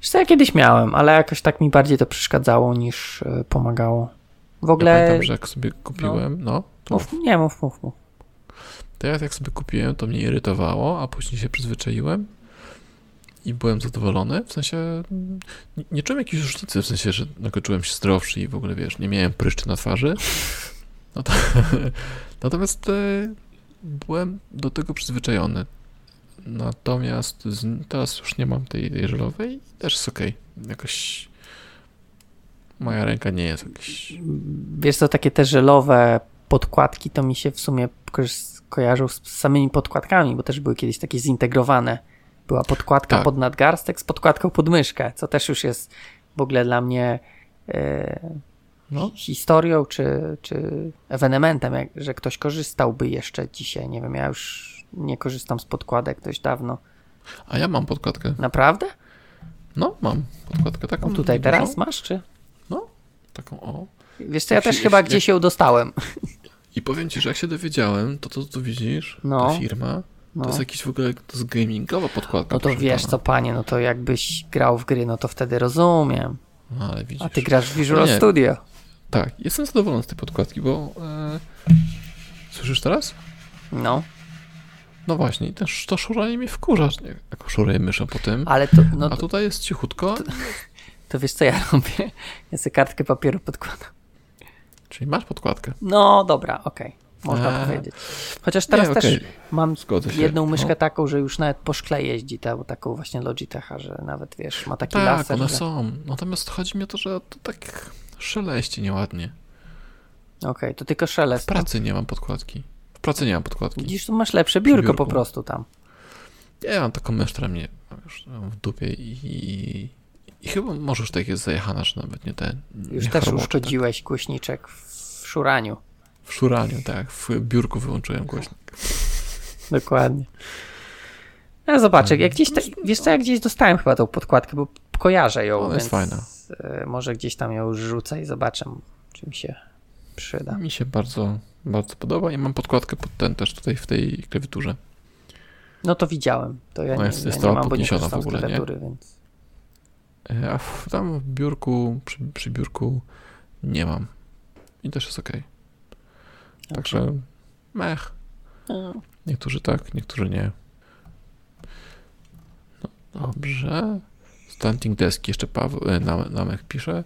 Wiesz ja kiedyś miałem, ale jakoś tak mi bardziej to przeszkadzało niż y, pomagało. W Ja ogóle... pamiętam, że jak sobie kupiłem, no, to, Mów, nie, mów, mów, mów. to ja jak sobie kupiłem, to mnie irytowało, a później się przyzwyczaiłem i byłem zadowolony. W sensie nie, nie czułem jakiejś różnicy, w sensie, że nagle czułem się zdrowszy i w ogóle, wiesz, nie miałem pryszczy na twarzy. No to, natomiast e, byłem do tego przyzwyczajony. Natomiast z, teraz już nie mam tej, tej żelowej i też jest okej. Jakoś moja ręka nie jest jakaś... Wiesz co, takie te żelowe podkładki to mi się w sumie ko- kojarzą z samymi podkładkami, bo też były kiedyś takie zintegrowane. Była podkładka Tak. pod nadgarstek z podkładką pod myszkę, co też już jest w ogóle dla mnie e, No. historią czy, czy ewenementem, jak, że ktoś korzystałby jeszcze dzisiaj. Nie wiem, ja już nie korzystam z podkładek dość dawno. A ja mam podkładkę. Naprawdę? No, mam podkładkę taką. O, tutaj teraz masz, czy? Taką, o. Wiesz co, ja Jak się- też jak chyba się- gdzieś ją dostałem. I powiem ci, że jak się dowiedziałem, to to, co tu widzisz, No. ta firma, No. to jest jakiś w ogóle, to jest gamingowa podkładka. No to wiesz co, panie, no to jakbyś grał w gry, no to wtedy rozumiem. No, ale widzisz. A ty grasz w Visual No. Studio. Tak, jestem zadowolony z tej podkładki, bo... E... Słyszysz teraz? No, No właśnie, i też to szuranie mnie wkurza, jak szuruję myszą po tym. ale to, no, A to, tutaj jest cichutko, to wiesz co ja robię? Ja sobie kartkę papieru podkładam. czyli masz podkładkę. No dobra, okej, można Eee. powiedzieć. Chociaż teraz Nie, też mam jedną myszkę no. taką, że już nawet po szkle jeździ, ta, taką właśnie Logitecha, że nawet wiesz, ma taki Tak, laser. one że... są. Natomiast chodzi mi o to, że to tak szeleści nieładnie. Okej, to tylko W szelest. pracy nie mam podkładki. W pracy nie mam podkładki. Widzisz, tu masz lepsze biurko, po prostu tam. Ja mam taką mysz, która mnie już w dupie i, i, i chyba może już tak jest zajechana, że nawet nie ten. Już nie też chromocze, uszkodziłeś głośniczek w szuraniu. Tak. W szuraniu, tak. W biurku wyłączyłem głośnik. Dokładnie. Ja zobaczę, jak gdzieś, ta, wiesz co, ja gdzieś dostałem chyba tą podkładkę, bo kojarzę ją, Ona jest więc fajna. e, może gdzieś tam ją rzucę i zobaczę, czy mi się przyda. Mi się bardzo, bardzo podoba i mam podkładkę pod ten też tutaj w tej klawiaturze. No to widziałem, to ja No nie, jest- ja jest nie mam, bo nie w ogóle, z nie? klawiatury, więc... E, A w, tam w biurku, przy, przy biurku nie mam. I też jest ok. Także mech. Niektórzy tak, niektórzy nie. No, dobrze. Standing desk jeszcze Paweł, e, Nam- Namek pisze.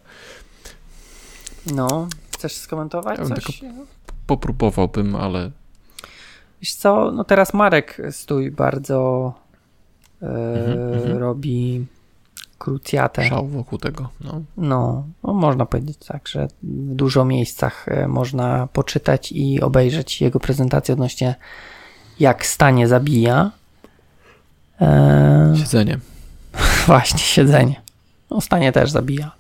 No, chcesz skomentować Ja coś? Popróbowałbym, ale Wiesz co, no teraz Marek Stój bardzo Mhm, mhm. robi krucjatę. szał wokół tego. No. No, no, można powiedzieć tak, że w dużo miejscach e, można poczytać i obejrzeć jego prezentację odnośnie jak stanie zabija. E, Siedzenie. właśnie, siedzenie. No, stanie też zabija.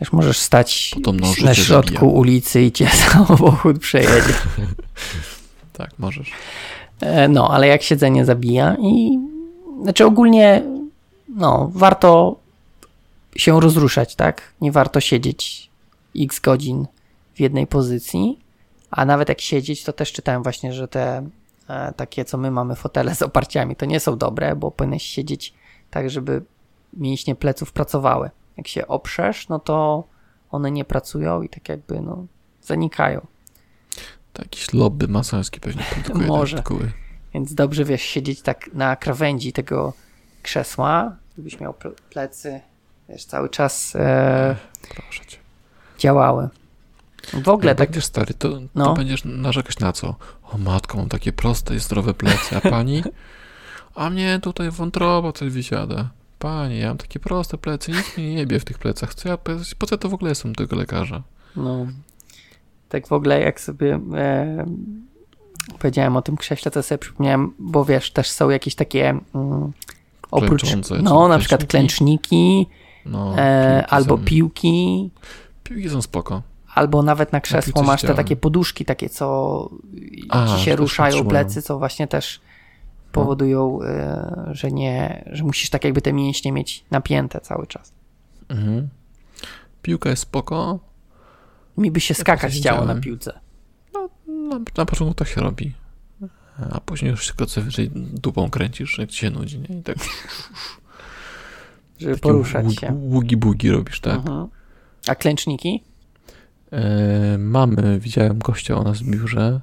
Wiesz, możesz stać Podobno na środku zabija. ulicy i cię samochód przejedzie. Tak, możesz. E, No, ale jak siedzenie zabija i znaczy ogólnie no, warto się rozruszać, tak? Nie warto siedzieć x godzin w jednej pozycji, a nawet jak siedzieć, to też czytałem właśnie, że te e, takie, co my mamy fotele z oparciami, to nie są dobre, bo powinieneś siedzieć tak, żeby mięśnie pleców pracowały. Jak się oprzesz, no to one nie pracują i tak jakby no, zanikają. To jakiś lobby masoński pewnie produkuje Może. artykuły. Więc dobrze, wiesz, siedzieć tak na krawędzi tego krzesła, żebyś miał ple- plecy, wiesz, cały czas e, Proszę cię. działały. W ogóle Jak tak, będziesz stary, to, to No. będziesz narzekać na co? O matko, mam takie proste i zdrowe plecy, a pani? A mnie tutaj wątroba coś wysiada. Panie, ja mam takie proste plecy, nic mnie nie jebie w tych plecach. Co ja, po co to w ogóle jestem tego lekarza? no, Tak w ogóle jak sobie e, powiedziałem o tym krześle, to sobie przypomniałem, bo wiesz, też są jakieś takie mm, oprócz, Klęczące, no na przykład klęczniki, No, e, albo są, piłki, Piłki są spoko. albo nawet na krzesło piłce masz te takie poduszki takie, co A, ci się ruszają plecy, co właśnie też powodują, e, że nie, że musisz tak jakby te mięśnie mieć napięte cały czas. Mhm. Piłka jest spoko. Mi by się Ja skakać chciało na piłce. Na, na początku tak się robi. A później już tylko co wyżej dupą kręcisz, jak ci się nudzi, nie? I tak Żeby takie poruszać ług- się. Ługi-bugi robisz, tak? Mhm. A klęczniki? E, mamy, widziałem gościa u nas w biurze.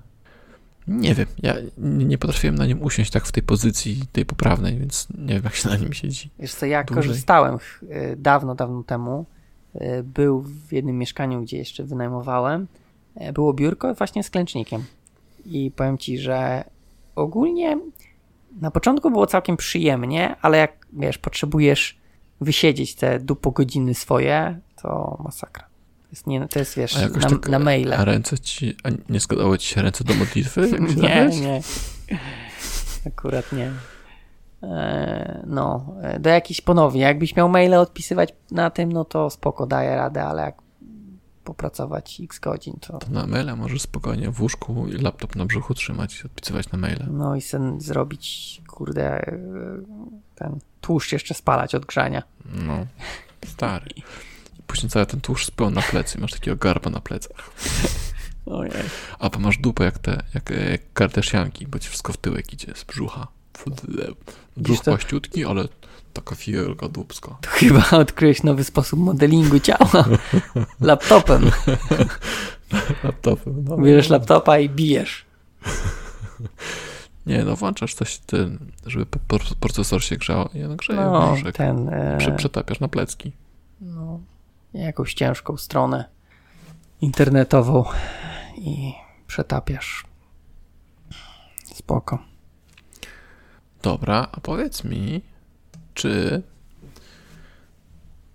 Nie wiem, ja nie, potrafiłem na nim usiąść tak w tej pozycji, tej poprawnej, więc nie wiem, jak się na nim siedzi. Wiesz co, ja Dłużej. korzystałem y, dawno, dawno temu. Y, Był w jednym mieszkaniu, gdzie jeszcze wynajmowałem. Y, Było biurko właśnie z klęcznikiem. I powiem ci, że ogólnie na początku było całkiem przyjemnie, ale jak wiesz, potrzebujesz wysiedzieć te dupo godziny swoje, to masakra. To jest, nie, to jest wiesz, na, tak, na maile. A ręce ci, a nie składały ci się ręce do modlitwy? Nie, nie. Akurat nie. E, No, e, do jakichś ponownie. Jakbyś miał maile odpisywać na tym, no to spoko, daję radę, ale jak popracować x godzin, to To na maila możesz spokojnie w łóżku i laptop na brzuchu trzymać i odpisywać na maile. no i sen zrobić, kurde, e, ten tłuszcz jeszcze spalać od grzania. No, stary. I później cały ten tłuszcz spał na plecy, masz takiego garba na plecach. Ojej. A bo masz dupę jak te, jak, jak kardeszianki, bo ci wszystko w tyłek idzie z brzucha. Brzuch to? płaściutki, ale taka fielka dupska. To chyba odkryłeś nowy sposób modelingu ciała. Laptopem. Laptopem, no. Bierzesz laptopa i bijesz. Nie, no włączasz coś, ten, żeby procesor się grzał. Ja no grzeję No, brzuszek. ten... e, Prze- Przetapiasz na plecki. no, jakąś ciężką stronę internetową i przetapiasz. Spoko. Dobra, a powiedz mi, czy...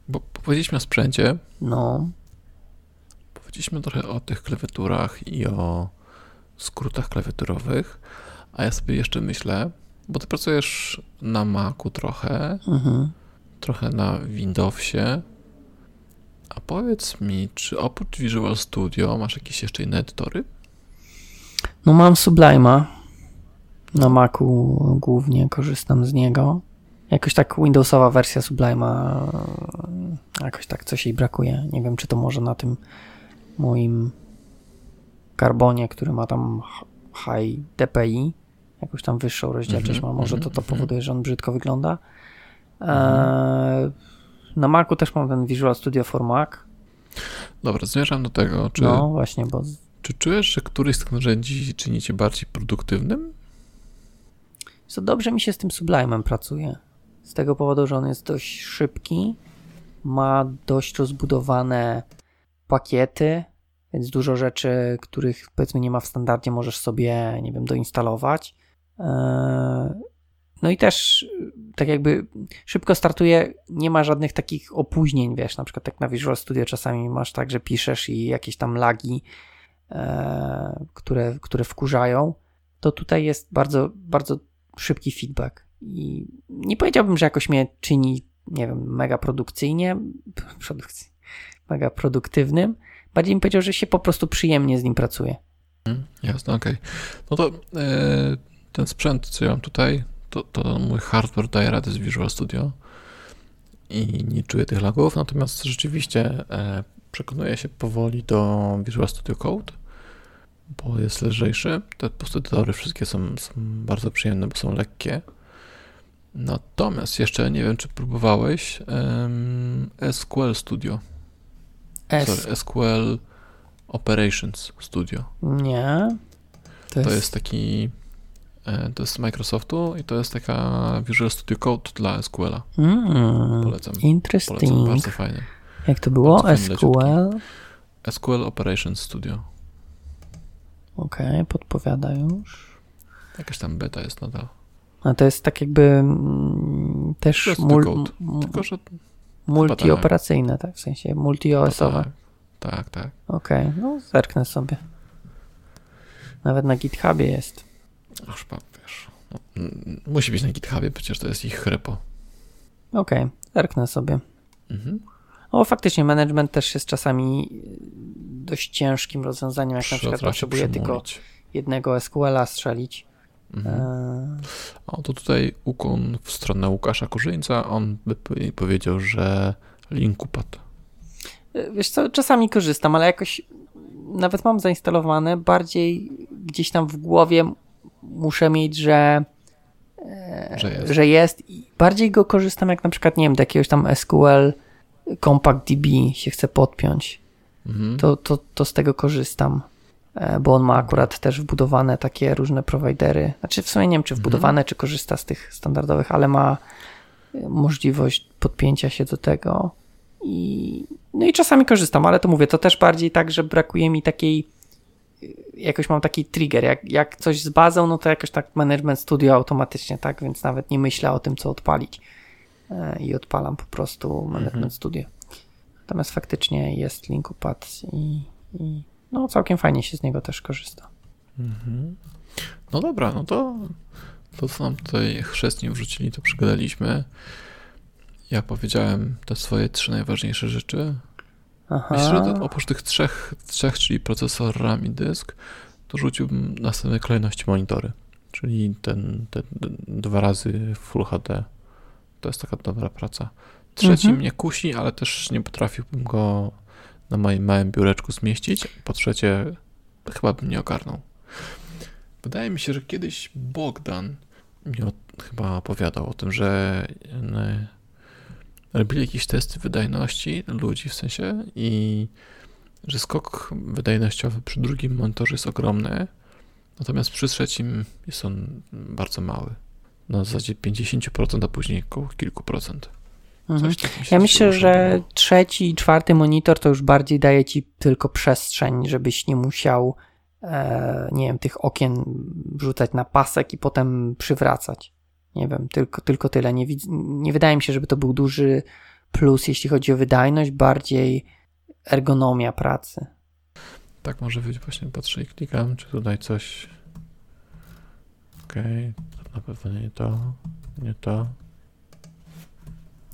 Bo powiedzieliśmy o sprzęcie, No, powiedzieliśmy trochę o tych klawiaturach i o skrótach klawiaturowych, a ja sobie jeszcze myślę, bo ty pracujesz na Macu trochę, mhm. trochę na Windowsie, a powiedz mi, czy oprócz Visual Studio masz jakieś jeszcze inne edytory? No mam Sublime'a. Na Macu głównie korzystam z niego. Jakoś tak Windowsowa wersja Sublime'a jakoś tak coś jej brakuje. Nie wiem, czy to może na tym moim Carbonie, który ma tam high DPI, jakąś tam wyższą rozdzielczość Mhm, ma, może to mhm, to mhm. powoduje, że on brzydko wygląda. E, na Macu też mam ten Visual Studio for Mac. Dobra, zmierzam do tego, czy, No właśnie, bo czy czujesz, że któryś z tych narzędzi czyni cię bardziej produktywnym? Co dobrze mi się z tym Sublime'em pracuje. Z tego powodu, że on jest dość szybki, ma dość rozbudowane pakiety, więc dużo rzeczy, których powiedzmy nie ma w standardzie, możesz sobie, nie wiem, doinstalować. Eee, No i też tak jakby szybko startuje, nie ma żadnych takich opóźnień, wiesz, na przykład tak na Visual Studio czasami masz tak, że piszesz i jakieś tam lagi, e, które, które wkurzają, to tutaj jest bardzo, bardzo szybki feedback. I nie powiedziałbym, że jakoś mnie czyni, nie wiem, mega produkcyjnie, produkcji, mega produktywnym. Bardziej bym powiedział, że się po prostu przyjemnie z nim pracuje. Mm, Jasne, okej. No to e, ten sprzęt, co ja mam tutaj, to, to mój hardware daje radę z Visual Studio i nie czuję tych lagów, natomiast rzeczywiście e, przekonuję się powoli do Visual Studio Code, bo jest lżejszy. Te postedytory wszystkie są, są bardzo przyjemne, bo są lekkie. Natomiast jeszcze nie wiem, czy próbowałeś SQL Studio. S. Sorry, SQL Operations Studio. Nie. To To jest taki. e, To jest z Microsoftu i to jest taka Visual Studio Code dla SQL-a. Mm, Polecam. Polecam, interesting. bardzo fajnie. Jak to było? SQL? SQL Operations Studio. Okej, podpowiada już. Jakaś tam beta jest nadal. A to jest tak jakby mm, też mul, Code. Tylko, że multioperacyjne, tak? W sensie multi-OS-owe. tak, Tak, tak. Okej, okay. no zerknę sobie. Nawet na GitHubie jest. Aż pan, wiesz. No, musi być na GitHubie, przecież to jest ich repo. Okej, okay. zerknę sobie. Mhm. O, faktycznie, management też jest czasami dość ciężkim rozwiązaniem, jak na przykład potrzebuje tylko jednego SQL-a strzelić. Mhm. E... O, to tutaj ukłon w stronę Łukasza Kurzyńca. On by powiedział, że link upadł. Wiesz co, czasami korzystam, ale jakoś nawet mam zainstalowane, bardziej gdzieś tam w głowie muszę mieć, że e, że jest. że jest. I bardziej go korzystam, jak na przykład, nie wiem, do jakiegoś tam SQL Compact DB się chce podpiąć. Mhm. To, to, to z tego korzystam, e, bo on ma akurat też wbudowane takie różne prowajdery. Znaczy, w sumie nie wiem, czy mhm. wbudowane, mhm. czy korzysta z tych standardowych, ale ma e, możliwość podpięcia się do tego. I, no i czasami korzystam, ale to mówię, to też bardziej tak, że brakuje mi takiej, jakoś mam taki trigger, jak, jak coś z bazą, no to jakoś tak management studio automatycznie, tak, więc nawet nie myślę o tym, co odpalić e, i odpalam po prostu management mhm. studio. Natomiast faktycznie jest Linkupad i, i no całkiem fajnie się z niego też korzysta. Mhm. No dobra, no to to, co nam tutaj chrzestnie wrzucili, to przegadaliśmy. Ja powiedziałem te swoje trzy najważniejsze rzeczy. Aha. Myślę, że oprócz tych trzech, trzech, czyli procesor, RAM i dysk, to rzuciłbym następnej kolejności monitory. Czyli ten, ten, ten dwa razy Full HD. To jest taka dobra praca. Trzeci mhm. mnie kusi, ale też nie potrafiłbym go na moim małym biureczku zmieścić. Po trzecie, chyba bym nie ogarnął. Wydaje mi się, że kiedyś Bogdan mi chyba opowiadał o tym, że robili jakieś testy wydajności ludzi w sensie i że skok wydajnościowy przy drugim monitorze jest ogromny, natomiast przy trzecim jest on bardzo mały. Na zasadzie 50%, a później około kilku procent. Mhm. Ja myślę, że trzeci i czwarty monitor to już bardziej daje ci tylko przestrzeń, żebyś nie musiał, e, nie wiem, tych okien wrzucać na pasek i potem przywracać. Nie wiem, tylko, tylko tyle. Nie, nie wydaje mi się, żeby to był duży plus, jeśli chodzi o wydajność, bardziej ergonomia pracy. Tak może być. Właśnie patrzę i klikam, czy tutaj coś. Okej, okay, na pewno nie to, nie to.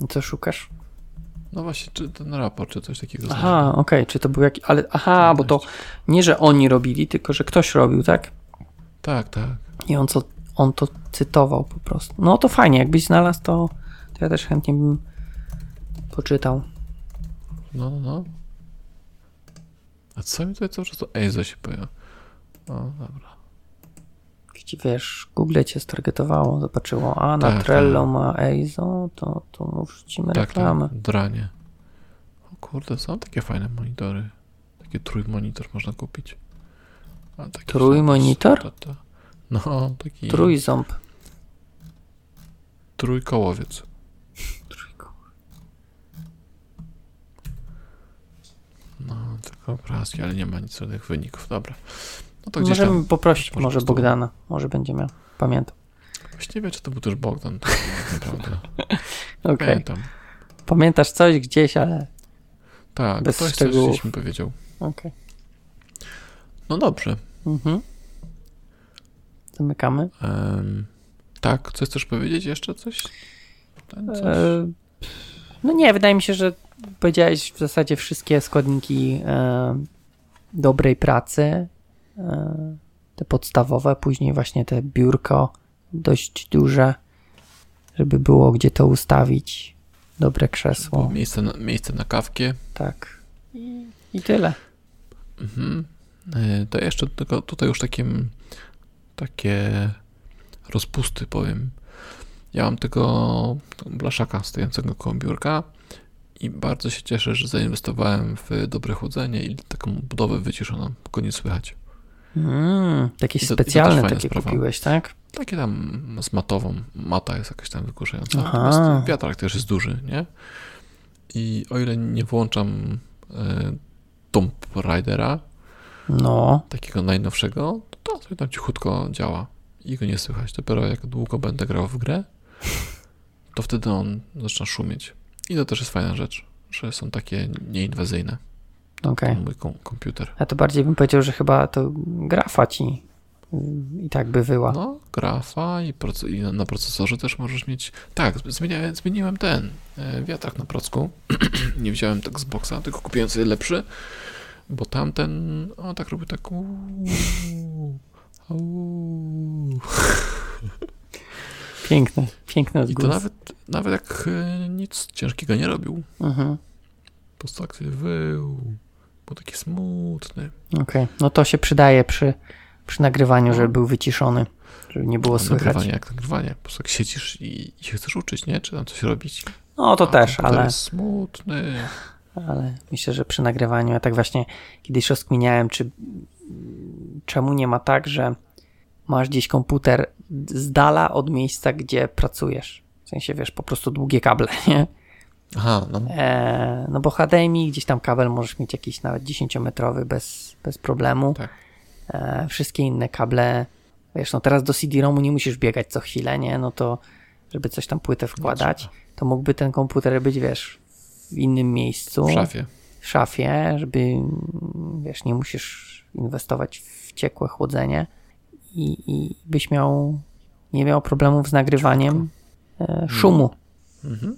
Co szukasz? No właśnie, czy ten raport, czy coś takiego. Aha, okej, okay. czy to był jakiś. Ale aha, bo to nie, że oni robili, tylko że ktoś robił, tak? Tak, tak. I on co on to cytował po prostu. No to fajnie, jakbyś znalazł to, to ja też chętnie bym poczytał. No, no, no. A co mi tutaj cały czas to EIZO się pojawia? No, dobra. Gdzie wiesz, Google cię stargetowało, zobaczyło, a na tak, Trello tak. ma EIZO, to, to wrzucimy tak, tak. reklamę. Tak, dranie. O kurde, są takie fajne monitory. Takie trójmonitor można kupić. Trójmonitor? To, to, no, taki. Trójząb. Trójkołowiec. No, tylko obrazki, ale nie ma nic żadnych wyników. Dobra. No to Możemy tam, poprosić może, może Bogdana. Może będzie miał. Pamiętam. Właściwie, czy to był też Bogdan. Tak naprawdę. Okej. Okay. Pamiętam. Pamiętasz coś gdzieś, ale. Tak, bez ktoś szczegółów. coś mi powiedział. Okej. Okay. No dobrze. Mhm. Zamykamy. Um, tak, chcesz powiedzieć jeszcze? Coś? coś? E, no nie, wydaje mi się, że powiedziałeś w zasadzie wszystkie składniki e, dobrej pracy. Te podstawowe, później właśnie te biurko dość duże, żeby było gdzie to ustawić. Dobre krzesło. Miejsce na, miejsce na kawkę. Tak. I, i tyle. Mhm. E, to jeszcze tylko tutaj już takim takie rozpusty, powiem. Ja mam tego blaszaka stojącego koło biurka i bardzo się cieszę, że zainwestowałem w dobre chłodzenie i taką budowę wyciszoną, tylko nie słychać. Mm, takie specjalne takie sprawa. kupiłeś, tak? Takie tam z matową. Mata jest jakaś tam wygłuszająca. Natomiast wiatrak też jest duży, nie? I o ile nie włączam y, Tomb Raidera, no. takiego najnowszego, to sobie tam cichutko działa i go nie słychać. Dopiero jak długo będę grał w grę, to wtedy on zaczyna szumieć. I to też jest fajna rzecz, że są takie nieinwazyjne. Ten mój kom- komputer. Ja to bardziej bym powiedział, że chyba to grafa ci i tak by wyła. No, grafa i, i na- procesorze też możesz mieć. Tak, zmieniałem, zmieniłem ten e, wiatrak na procku. Nie wziąłem tak z boxa, tylko kupiłem sobie lepszy, bo tamten, o tak robił tak. uuu, uuu. Piękne, piękne I to odgłos. nawet, nawet jak e, nic ciężkiego nie robił. Mhm. Po prostu tak sobie wył. Był taki smutny. Okej, no to się przydaje przy, przy nagrywaniu, No. żeby był wyciszony, żeby nie było słychać. Nagrywanie jak nagrywanie. Po prostu jak siedzisz i, i się chcesz uczyć, nie? Czy tam coś robić. No to A też, ale, jest smutny. ale myślę, że przy nagrywaniu ja tak właśnie kiedyś rozkminiałem, czy czemu nie ma tak, że masz gdzieś komputer z dala od miejsca, gdzie pracujesz. W sensie, wiesz, po prostu długie kable, nie? Aha, no. E, no bo HDMI, gdzieś tam kabel możesz mieć jakiś nawet 10-metrowy bez, bez problemu. Tak. E, wszystkie inne kable, wiesz, no teraz do CD-ROMu nie musisz biegać co chwilę, nie? No to, żeby coś tam płytę wkładać, to mógłby ten komputer być, wiesz, w innym miejscu. W szafie. W szafie, żeby, wiesz, nie musisz inwestować w ciekłe chłodzenie i, i byś miał, nie miał problemów z nagrywaniem e, szumu. Mhm.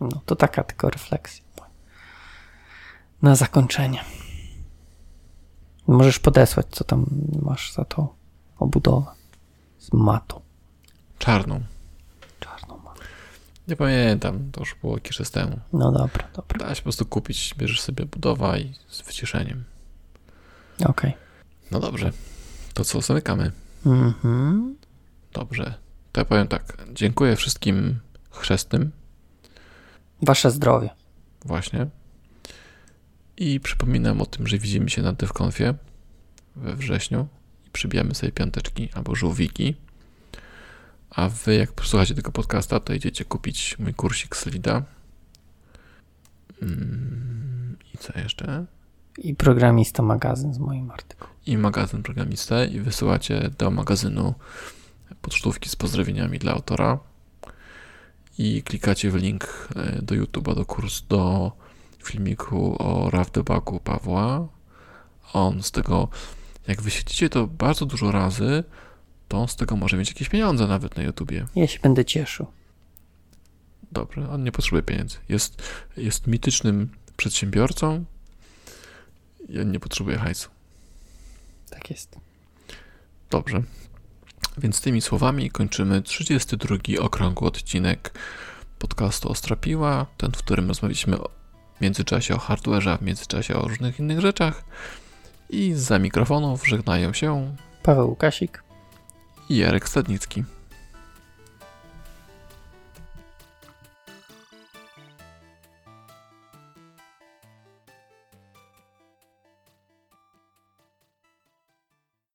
No, to taka tylko refleksja. Na zakończenie. Możesz podesłać, co tam masz za to obudowę. Z matą. Czarną. Czarną matą. Nie pamiętam, to już było jakiś czas temu. No dobra, dobra. Da się po prostu kupić, bierzesz sobie budowa i z wyciszeniem. Okej. No dobrze. To co, zamykamy? Mhm. Dobrze. To ja powiem tak. Dziękuję wszystkim chrzestnym Wasze zdrowie. właśnie. I przypominam o tym, że widzimy się na DevConfie we wrześniu i przybijamy sobie piąteczki albo żółwiki. A wy, jak posłuchacie tego podcasta, to idziecie kupić mój kursik Slida. Mm, I co jeszcze? I programista magazyn z moim artykułem. I magazyn programistę i wysyłacie do magazynu pocztówki z pozdrowieniami dla autora i klikacie w link e, do YouTube'a, do kurs, do filmiku o RAW debugu Pawła. On z tego, jak wysiedzicie to bardzo dużo razy, to on z tego może mieć jakieś pieniądze nawet na YouTubie. Ja się będę cieszył. Dobrze, on nie potrzebuje pieniędzy. Jest, jest mitycznym przedsiębiorcą i on nie potrzebuje hajsu. Tak jest. Dobrze. Więc tymi słowami kończymy 32 okrągły odcinek podcastu Ostrapiła, ten, w którym rozmawialiśmy w międzyczasie o hardware'ze, a w międzyczasie o różnych innych rzeczach. I za mikrofonów żegnają się Paweł Łukasik. i Jarek Stadnicki.